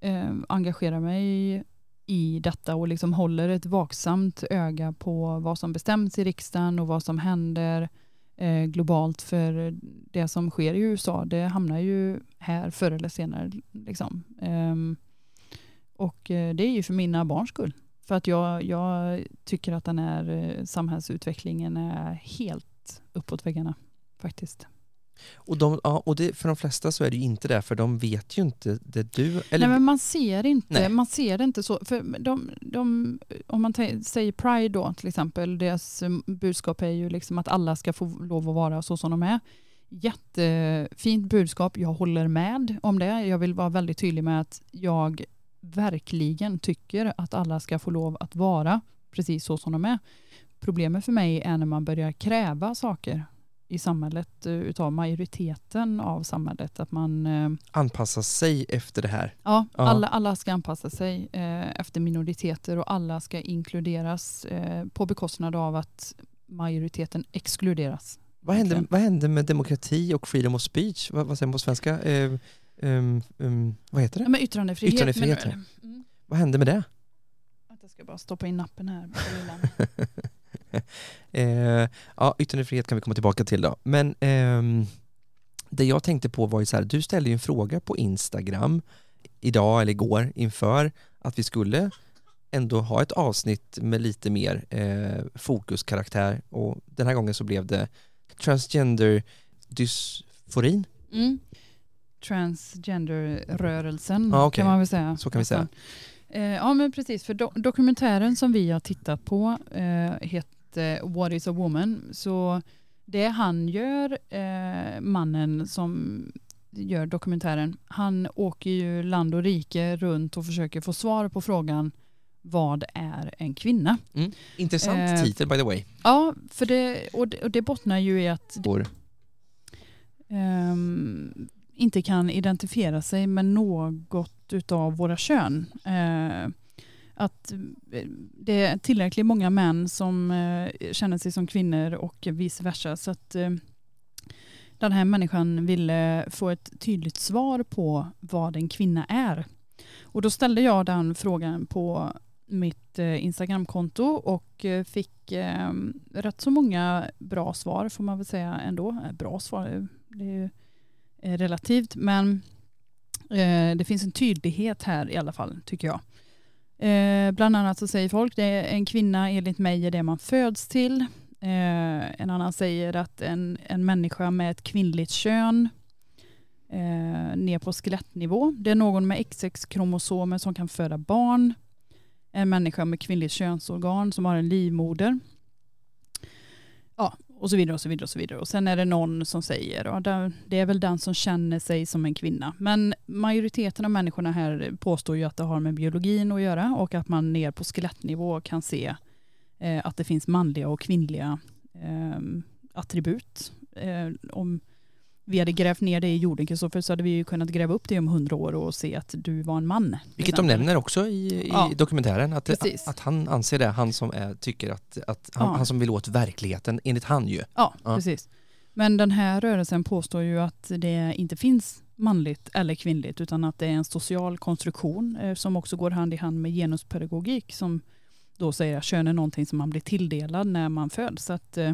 [SPEAKER 2] eh, engagerar mig i detta och liksom håller ett vaksamt öga på vad som bestäms i riksdagen och vad som händer eh, globalt. För det som sker i USA, det hamnar ju här förr eller senare. Liksom. Ehm, och eh, det är ju för mina barns skull. För att jag, jag tycker att den här eh, samhällsutvecklingen är helt uppåt väggarna. faktiskt.
[SPEAKER 1] Och, de, ja, och det, för de flesta så är det ju inte det, för de vet ju inte det du... Eller,
[SPEAKER 2] Nej men man ser inte,
[SPEAKER 1] Nej.
[SPEAKER 2] man ser det inte så. För de, de, om man säger Pride då till exempel, deras mm, budskap är ju liksom att alla ska få lov att vara så som de är. Jättefint budskap, jag håller med om det. Jag vill vara väldigt tydlig med att jag verkligen tycker att alla ska få lov att vara precis så som de är. Problemet för mig är när man börjar kräva saker i samhället eh, utav majoriteten av samhället. Att man eh,
[SPEAKER 1] anpassa sig efter det här.
[SPEAKER 2] Ja,
[SPEAKER 1] Ja.
[SPEAKER 2] Alla, alla ska anpassa sig eh, efter minoriteter och alla ska inkluderas eh, på bekostnad av att majoriteten exkluderas.
[SPEAKER 1] Vad hände, vad hände med demokrati och freedom of speech? Vad, vad säger man på svenska? Eh, ehm, ehm, vad heter det?
[SPEAKER 2] Ja, men yttrandefrihet.
[SPEAKER 1] Yttrandefrihet,
[SPEAKER 2] du? Mm.
[SPEAKER 1] Vad hände med det?
[SPEAKER 2] Jag ska bara stoppa in nappen här. (laughs)
[SPEAKER 1] eh, ja, yttrandefrihet kan vi komma tillbaka till då. Men ehm, det jag tänkte på var ju så här, du ställde ju en fråga på Instagram idag eller igår inför att vi skulle ändå ha ett avsnitt med lite mer eh, fokuskaraktär och den här gången så blev det transgender dysforin.
[SPEAKER 2] Mm. Transgenderrörelsen
[SPEAKER 1] Ja, okej.
[SPEAKER 2] kan man väl säga.
[SPEAKER 1] Så kan vi säga.
[SPEAKER 2] Eh, ja men precis, för do- dokumentären som vi har tittat på eh, heter What is a woman. Så det han gör, eh, mannen som gör dokumentären, han åker ju land och rike runt och försöker få svar på frågan vad är en kvinna?
[SPEAKER 1] Intressant
[SPEAKER 2] Eh,
[SPEAKER 1] titel by the way.
[SPEAKER 2] Ja, för det, och, det, och det bottnar ju i att
[SPEAKER 1] Vår-
[SPEAKER 2] ehm, inte kan identifiera sig med något utav våra kön. Eh, att eh, det är tillräckligt många män som eh, känner sig som kvinnor och vice versa. Så att eh, den här människan ville få ett tydligt svar på vad en kvinna är. Och då ställde jag den frågan på mitt eh, Instagramkonto och eh, fick rätt så många bra svar får man väl säga ändå. Bra svar, det är ju Eh, relativt men eh, det finns en tydlighet här i alla fall tycker jag. Eh, bland annat så säger folk det är en kvinna enligt mig är det man föds till. Eh, en annan säger att en, en människa med ett kvinnligt kön eh, ner på skelettnivå. Det är någon med XX-kromosomer som kan föda barn. En människa med kvinnligt könsorgan som har en livmoder. Ja, och så vidare och så vidare och så vidare. Och sen är det någon som säger, ja, det- det är väl den som känner sig som en kvinna. Men majoriteten av människorna här påstår ju att det har med biologin att göra och att man ner på skelettnivå kan se eh, att det finns manliga och kvinnliga eh, attribut. Eh, om vi hade grävt ner det i jorden Kristoffer, så hade vi ju kunnat gräva upp det om hundra år och se att du var en man.
[SPEAKER 1] Vilket de nämner också i, i
[SPEAKER 2] Ja.
[SPEAKER 1] dokumentären, att,
[SPEAKER 2] Precis.
[SPEAKER 1] att han anser det, han som är, tycker att, att han,
[SPEAKER 2] Ja.
[SPEAKER 1] han som vill åt verkligheten, enligt han ju.
[SPEAKER 2] Ja,
[SPEAKER 1] Ja.
[SPEAKER 2] precis. Men den här rörelsen påstår ju att det inte finns manligt eller kvinnligt utan att det är en social konstruktion eh, som också går hand i hand med genuspedagogik som då säger att kön är någonting som man blir tilldelad när man föds. Så att, eh,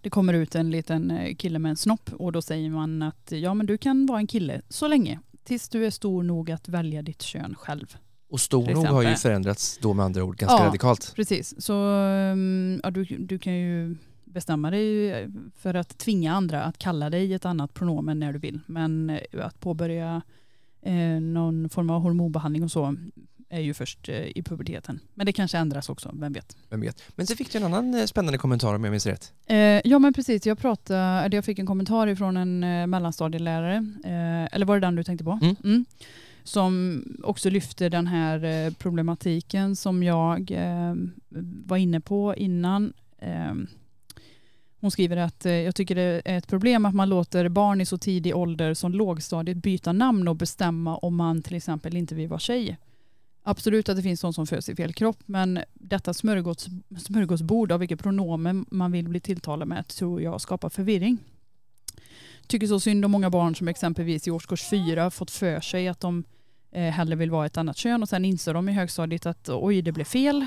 [SPEAKER 2] det kommer ut en liten eh, kille med en snopp och då säger man att ja men du kan vara en kille så länge tills du är stor nog att välja ditt kön själv.
[SPEAKER 1] Och stor nog har ju förändrats då med andra ord ganska
[SPEAKER 2] Ja.
[SPEAKER 1] radikalt.
[SPEAKER 2] Precis, så um, ja, du, du kan ju bestämma dig för att tvinga andra att kalla dig ett annat pronomen när du vill. Men eh, att påbörja eh, någon form av hormonbehandling och så är ju först eh, i puberteten. Men det kanske ändras också, vem vet.
[SPEAKER 1] Vem vet. Men så fick du en annan eh, spännande kommentar om jag minns rätt.
[SPEAKER 2] Eh, ja men precis, jag, pratade, jag fick en kommentar ifrån en eh, mellanstadielärare, eh, eller var det den du tänkte på?
[SPEAKER 1] Mm.
[SPEAKER 2] Som också lyfter den här problematiken som jag eh, var inne på innan. Hon skriver att jag tycker det är ett problem att man låter barn i så tidig ålder som lågstadiet byta namn och bestämma om man till exempel inte vill vara tjej. Absolut att det finns de som föds i fel kropp men detta smörgås, smörgåsbord av vilket pronomen man vill bli tilltalad med tror jag skapar förvirring. Tycker så synd om många barn som exempelvis i årskurs fyra fått för sig att de eh, hellre vill vara ett annat kön och sen inser de i högstadiet att oj det blev fel.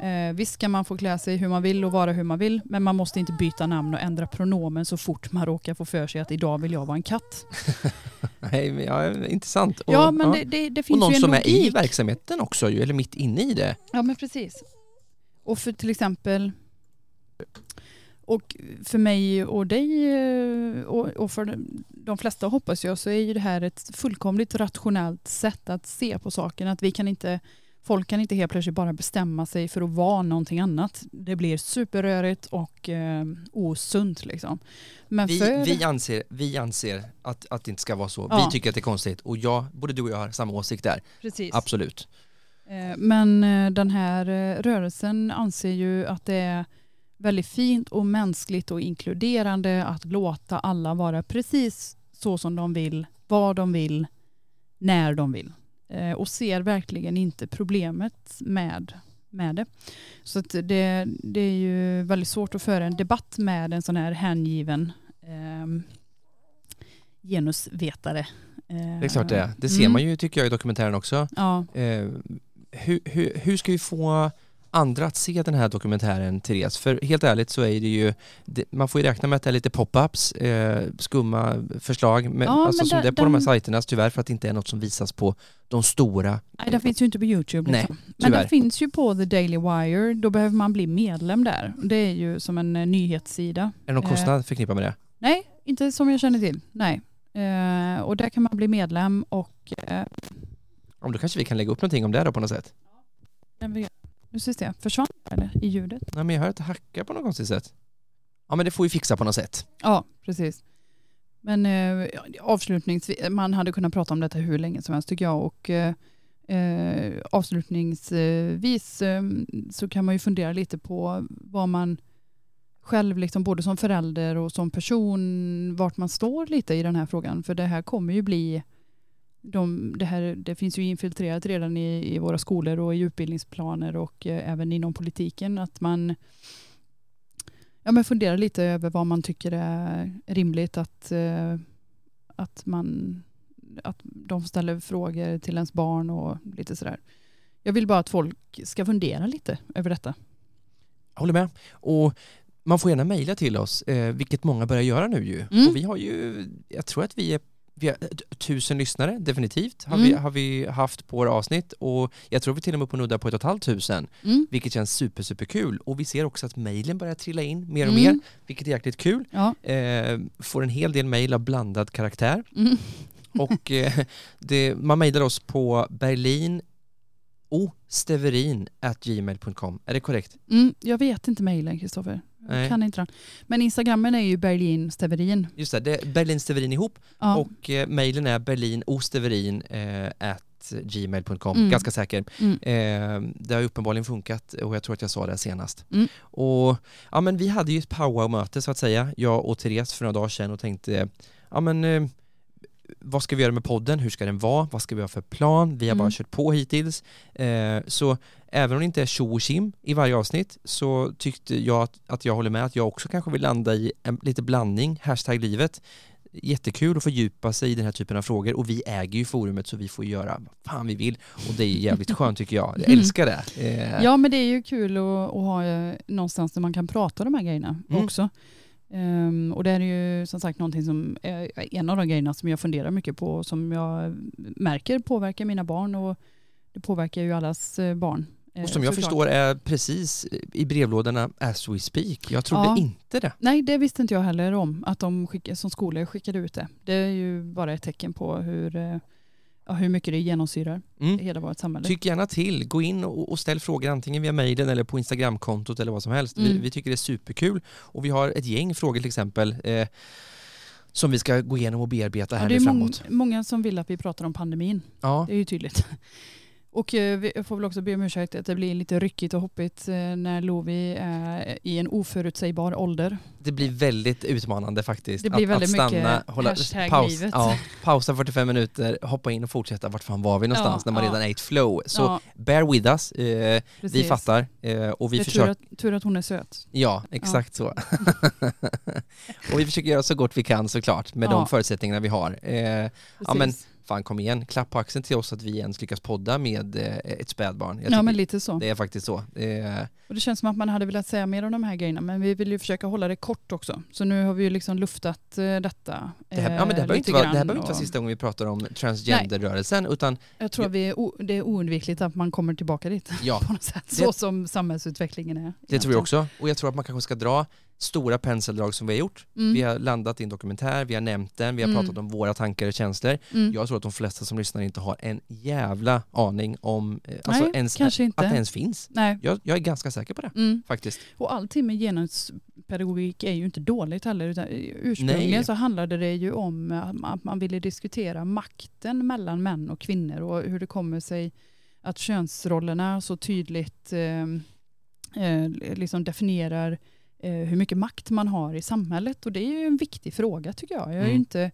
[SPEAKER 2] Eh, visst kan man få klä sig hur man vill och vara hur man vill men man måste inte byta namn och ändra pronomen så fort man råkar få för sig att idag vill jag vara en katt. (laughs)
[SPEAKER 1] Nej, ja, intressant. Och,
[SPEAKER 2] ja men Det, det, det
[SPEAKER 1] och
[SPEAKER 2] finns
[SPEAKER 1] någon
[SPEAKER 2] ju en
[SPEAKER 1] som är i
[SPEAKER 2] logik.
[SPEAKER 1] verksamheten också ju, eller mitt inne i det.
[SPEAKER 2] Ja men precis. Och för till exempel Och för mig och dig eh, och, och för de flesta hoppas jag så är ju det här ett fullkomligt rationellt sätt att se på saken. Att vi kan inte, folk kan inte helt plötsligt bara bestämma sig för att vara någonting annat. Det blir superrörigt och eh, osunt liksom. Men
[SPEAKER 1] Vi,
[SPEAKER 2] för,
[SPEAKER 1] vi anser, vi anser att, att det inte ska vara så.
[SPEAKER 2] Ja.
[SPEAKER 1] Vi tycker att det är konstigt och jag, både du och jag har samma åsikt där.
[SPEAKER 2] precis.
[SPEAKER 1] Absolut.
[SPEAKER 2] Eh, Men eh, den här eh, rörelsen anser ju att det är väldigt fint och mänskligt och inkluderande att låta alla vara precis så som de vill, vad de vill, när de vill. Eh, Och ser verkligen inte problemet med, med det. Så det, det är ju väldigt svårt att föra en debatt med en sån här hängiven eh, genusvetare. Eh,
[SPEAKER 1] Det är klart det är. Det ser
[SPEAKER 2] mm.
[SPEAKER 1] man ju tycker jag i dokumentären också.
[SPEAKER 2] Ja,
[SPEAKER 1] Eh, hur, hur, hur ska vi få andra att se den här dokumentären, Therese? För helt ärligt så är det ju, det, man får ju räkna med att det är lite pop-ups, eh, skumma förslag, men,
[SPEAKER 2] Ja,
[SPEAKER 1] alltså
[SPEAKER 2] men
[SPEAKER 1] som det är på de här sajterna, tyvärr för att det inte är något som visas på de stora.
[SPEAKER 2] Nej, den finns ju inte på YouTube.
[SPEAKER 1] Nej,
[SPEAKER 2] Liksom. Men
[SPEAKER 1] tyvärr.
[SPEAKER 2] den finns ju på The Daily Wire. Då behöver man bli medlem där. Det är ju som en eh, nyhetssida.
[SPEAKER 1] Är det någon
[SPEAKER 2] Eh.
[SPEAKER 1] kostnad förknippad med det?
[SPEAKER 2] Nej, inte som jag känner till. Nej. Eh, och där kan man bli medlem och eh,
[SPEAKER 1] Om då kanske vi kan lägga upp någonting om det då på något sätt?
[SPEAKER 2] den vi se, försvann det eller, i ljudet?
[SPEAKER 1] Nej men jag hör att det hackar på något konstigt sätt. Ja men det får vi fixa på något sätt.
[SPEAKER 2] Ja, precis. Men eh, avslutningsvis, man hade kunnat prata om detta hur länge som helst tycker jag. Och, eh, eh, avslutningsvis eh, så kan man ju fundera lite på vad man själv, liksom, både som förälder och som person, vart man står lite i den här frågan. För det här kommer ju bli, de, det, här, det finns ju infiltrerat redan i, i våra skolor och i utbildningsplaner och eh, även inom politiken att man ja, men funderar lite över vad man tycker är rimligt att, eh, att, man, att de ställer frågor till ens barn och lite sådär. Jag vill bara att folk ska fundera lite över detta.
[SPEAKER 1] Jag håller med. Och man får gärna mejla till oss, eh, vilket många börjar göra nu ju.
[SPEAKER 2] Mm.
[SPEAKER 1] Och vi har ju, jag tror att vi är vi har t- tusen lyssnare, definitivt, har, vi,
[SPEAKER 2] Mm.
[SPEAKER 1] har vi haft på våra avsnitt och jag tror vi till och med på nudda på ett och ett halvt tusen,
[SPEAKER 2] Mm.
[SPEAKER 1] vilket känns super, super kul. Och vi ser också att mejlen börjar trilla in mer och
[SPEAKER 2] Mm.
[SPEAKER 1] mer, vilket är jäkligt kul.
[SPEAKER 2] Ja.
[SPEAKER 1] Eh, får en hel del mejl av blandad karaktär
[SPEAKER 2] Mm.
[SPEAKER 1] och eh, det, man mejlar oss på berlin gmail.com. Är det korrekt?
[SPEAKER 2] Mm. Jag vet inte mejlen Kristoffer.
[SPEAKER 1] Nej.
[SPEAKER 2] Kan inte den. Men Instagrammen är ju Berlin Steverin.
[SPEAKER 1] Just det, det är Berlin Steverin ihop
[SPEAKER 2] Ja.
[SPEAKER 1] och eh, mejlen är berlinosteverin eh, gmail.com,
[SPEAKER 2] Mm.
[SPEAKER 1] ganska säker.
[SPEAKER 2] Mm.
[SPEAKER 1] Eh, det har uppenbarligen funkat och jag tror att jag sa det senast.
[SPEAKER 2] Mm.
[SPEAKER 1] Och ja men vi hade ju ett powwow-möte så att säga, jag och Therese för några dagar sedan och tänkte, ja men eh, vad ska vi göra med podden? Hur ska den vara? Vad ska vi ha för plan? Vi har bara
[SPEAKER 2] Mm.
[SPEAKER 1] kört på hittills. Eh, så även om det inte är tjo och tjim i varje avsnitt så tyckte jag att, att jag håller med att jag också kanske vill landa i en lite blandning, hashtag livet. Jättekul att fördjupa sig i den här typen av frågor och vi äger ju forumet så vi får göra vad fan vi vill och det är jävligt (laughs) skönt tycker jag. Jag
[SPEAKER 2] Mm.
[SPEAKER 1] älskar det. Eh,
[SPEAKER 2] Ja men det är ju kul att, att ha eh, någonstans där man kan prata om de här grejerna
[SPEAKER 1] Mm.
[SPEAKER 2] också. Ehm, och det är ju som sagt någonting som är en av de grejerna som jag funderar mycket på och som jag märker påverkar mina barn och det påverkar ju allas eh, barn. Eh,
[SPEAKER 1] Och som jag
[SPEAKER 2] såklart.
[SPEAKER 1] förstår är precis i brevlådorna as we speak. Jag trodde
[SPEAKER 2] Ja.
[SPEAKER 1] inte det.
[SPEAKER 2] Nej det visste inte jag heller om att de skickar, som skolor skickade ut det. Det är ju bara ett tecken på hur, eh, ja, hur mycket det genomsyrar
[SPEAKER 1] Mm.
[SPEAKER 2] hela vårt samhälle.
[SPEAKER 1] Tyck gärna till. Gå in och, och ställ frågor antingen via mejlen eller på Instagramkontot eller vad som helst. Vi,
[SPEAKER 2] Mm.
[SPEAKER 1] vi tycker det är superkul. Och vi har ett gäng frågor till exempel eh, som vi ska gå igenom och bearbeta
[SPEAKER 2] Ja,
[SPEAKER 1] här
[SPEAKER 2] det är
[SPEAKER 1] framåt.
[SPEAKER 2] många som vill att vi pratar om pandemin.
[SPEAKER 1] Ja,
[SPEAKER 2] Det är ju tydligt. Och eh, vi- jag får väl också be om ursäkt att det blir lite ryckigt och hoppigt eh, när Lovi är i en oförutsägbar ålder.
[SPEAKER 1] det blir väldigt utmanande faktiskt.
[SPEAKER 2] Det blir
[SPEAKER 1] att,
[SPEAKER 2] väldigt
[SPEAKER 1] att stanna,
[SPEAKER 2] mycket
[SPEAKER 1] hålla, paus, ja, pausa 45 minuter, hoppa in och fortsätta. Vart fan var vi någonstans
[SPEAKER 2] Ja,
[SPEAKER 1] när man
[SPEAKER 2] ja.
[SPEAKER 1] redan är i ett flow? Så bear with us. Eh, vi fattar eh, och vi
[SPEAKER 2] det är tur
[SPEAKER 1] försöker
[SPEAKER 2] att, tur att hon är söt.
[SPEAKER 1] Ja, exakt så. (laughs) och vi försöker göra så gott vi kan såklart med de förutsättningarna vi har. Eh, Ja, men
[SPEAKER 2] Precis.
[SPEAKER 1] Fan kom igen, klapp på axeln till oss att vi ens lyckas podda med eh, ett spädbarn. Jag
[SPEAKER 2] Ja, men lite så.
[SPEAKER 1] Det är faktiskt så. Eh,
[SPEAKER 2] Och det känns som att man hade velat säga mer om de här grejerna men vi vill ju försöka hålla det kort också. Så nu har vi ju liksom luftat eh, detta.
[SPEAKER 1] det här, ja, men det här
[SPEAKER 2] eh,
[SPEAKER 1] behöver inte vara, det här behöver inte vara
[SPEAKER 2] och-
[SPEAKER 1] sista gången vi pratar om transgenderrörelsen utan
[SPEAKER 2] Jag tror att vi är det är oundvikligt att man kommer tillbaka dit
[SPEAKER 1] ja, (laughs)
[SPEAKER 2] på något sätt.
[SPEAKER 1] Det-
[SPEAKER 2] Så som samhällsutvecklingen är.
[SPEAKER 1] det tror jag också. Och jag tror att man kanske ska dra stora penseldrag som vi har gjort.
[SPEAKER 2] Mm.
[SPEAKER 1] Vi har landat i en dokumentär, vi har nämnt den, vi har
[SPEAKER 2] Mm.
[SPEAKER 1] pratat om våra tankar och känslor.
[SPEAKER 2] Mm.
[SPEAKER 1] Jag tror att de flesta som lyssnar inte har en jävla aning om eh, alltså
[SPEAKER 2] Nej,
[SPEAKER 1] ens, att det ens finns.
[SPEAKER 2] Nej.
[SPEAKER 1] Jag, jag är ganska säker på det
[SPEAKER 2] Mm.
[SPEAKER 1] faktiskt.
[SPEAKER 2] Och allting med genuspedagogik är ju inte dåligt heller. Utan ursprungligen
[SPEAKER 1] Nej.
[SPEAKER 2] så handlade det ju om att man ville diskutera makten mellan män och kvinnor och hur det kommer sig att könsrollerna så tydligt eh, eh, liksom definierar eh, hur mycket makt man har i samhället. Och det är ju en viktig fråga tycker jag. Jag är ju
[SPEAKER 1] Mm.
[SPEAKER 2] inte,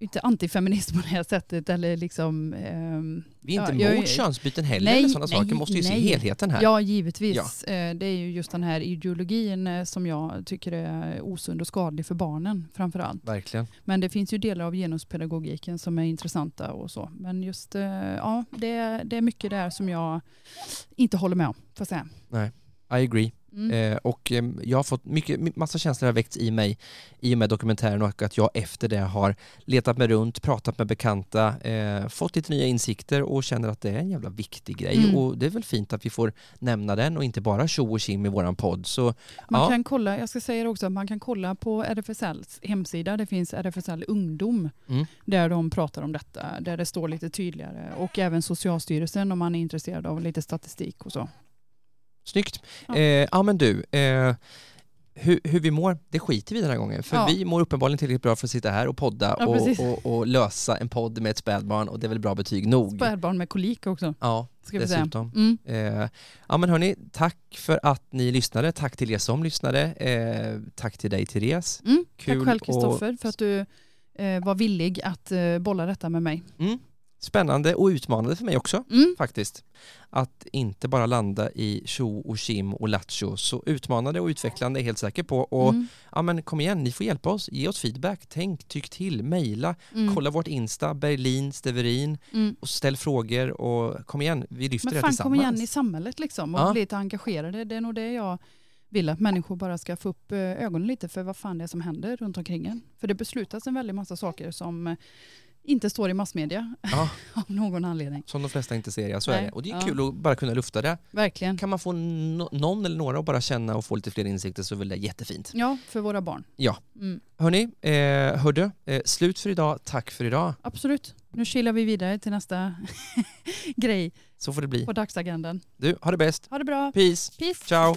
[SPEAKER 2] inte antifeminist (laughs) på det här sättet. Eller liksom, ehm,
[SPEAKER 1] Vi är inte
[SPEAKER 2] Ja, jag-
[SPEAKER 1] emot könsbyten heller
[SPEAKER 2] Nej,
[SPEAKER 1] eller sådana
[SPEAKER 2] nej,
[SPEAKER 1] saker. Vi måste ju se
[SPEAKER 2] nej.
[SPEAKER 1] helheten här.
[SPEAKER 2] Ja, givetvis. Eh, Det är ju just den här ideologin eh, som jag tycker är osund och skadlig för barnen framför allt.
[SPEAKER 1] Verkligen.
[SPEAKER 2] Men det finns ju delar av genuspedagogiken som är intressanta och så. Men just, eh, ja, det, det är mycket där som jag inte håller med om, får säga.
[SPEAKER 1] I agree.
[SPEAKER 2] Mm.
[SPEAKER 1] Eh, och eh, jag har fått mycket, massa känslor har väckts i mig i och med dokumentären och att jag efter det har letat mig runt, pratat med bekanta, eh, fått lite nya insikter och känner att det är en jävla viktig grej.
[SPEAKER 2] Mm.
[SPEAKER 1] Och det är väl fint att vi får nämna den och inte bara tjo och tjim i våran podd. Så
[SPEAKER 2] Man
[SPEAKER 1] ja,
[SPEAKER 2] kan kolla, jag ska säga också, man kan kolla på RFSLs hemsida, det finns RFSL Ungdom,
[SPEAKER 1] Mm.
[SPEAKER 2] där de pratar om detta, där det står lite tydligare. Och även Socialstyrelsen om man är intresserad av lite statistik och så.
[SPEAKER 1] Snyggt.
[SPEAKER 2] Ja.
[SPEAKER 1] Eh, men du, eh, hur, hur vi mår, det skiter vi den här gången. För
[SPEAKER 2] Ja.
[SPEAKER 1] vi mår uppenbarligen tillräckligt bra för att sitta här och podda
[SPEAKER 2] Ja,
[SPEAKER 1] och, och, och lösa en podd med ett spädbarn och det är väl bra betyg nog.
[SPEAKER 2] Spädbarn med kolik också,
[SPEAKER 1] Ja,
[SPEAKER 2] ska vi säga.
[SPEAKER 1] dessutom.
[SPEAKER 2] Mm.
[SPEAKER 1] Eh, ja men hörni, tack för att ni lyssnade. Tack till er som lyssnade. Eh, tack till dig Therese.
[SPEAKER 2] Mm.
[SPEAKER 1] Kul
[SPEAKER 2] Tack själv
[SPEAKER 1] och-
[SPEAKER 2] Kristoffer för att du eh, var villig att eh, bolla detta med mig.
[SPEAKER 1] Mm. Spännande och utmanande för mig också
[SPEAKER 2] Mm.
[SPEAKER 1] faktiskt. Att inte bara landa i tjo och kim och lattjo. Så utmanande och utvecklande är jag helt säker på. Och
[SPEAKER 2] Mm.
[SPEAKER 1] ja men kom igen, ni får hjälpa oss. Ge oss feedback, tänk, tyck till, mejla,
[SPEAKER 2] Mm.
[SPEAKER 1] kolla vårt Insta, Berlin, Steverin
[SPEAKER 2] Mm.
[SPEAKER 1] och ställ frågor och kom igen, vi lyfter
[SPEAKER 2] Men
[SPEAKER 1] det
[SPEAKER 2] fan
[SPEAKER 1] tillsammans.
[SPEAKER 2] kom igen i samhället liksom och
[SPEAKER 1] Ja.
[SPEAKER 2] bli lite engagerade. Det är nog det jag vill att människor bara ska få upp eh, ögonen lite för vad fan det är som händer runt omkring en. För det beslutas en väldig massa saker som eh, inte står i massmedia
[SPEAKER 1] Ja. (laughs)
[SPEAKER 2] av någon anledning.
[SPEAKER 1] Som de flesta inte ser, ja så är
[SPEAKER 2] Nej,
[SPEAKER 1] det. Och det är
[SPEAKER 2] ja.
[SPEAKER 1] kul att bara kunna lufta det.
[SPEAKER 2] Verkligen.
[SPEAKER 1] Kan man få no- någon eller några att bara känna och få lite fler insikter så är väl det jättefint.
[SPEAKER 2] Ja, för våra barn.
[SPEAKER 1] Ja.
[SPEAKER 2] Mm.
[SPEAKER 1] Hörni, eh, hörde, eh, slut för idag. Tack för idag.
[SPEAKER 2] Absolut. Nu kilar vi vidare till nästa (laughs) grej
[SPEAKER 1] Så får det bli.
[SPEAKER 2] på dagsagendan.
[SPEAKER 1] Du, ha det bäst.
[SPEAKER 2] Ha det bra.
[SPEAKER 1] Peace.
[SPEAKER 2] Peace.
[SPEAKER 1] Ciao.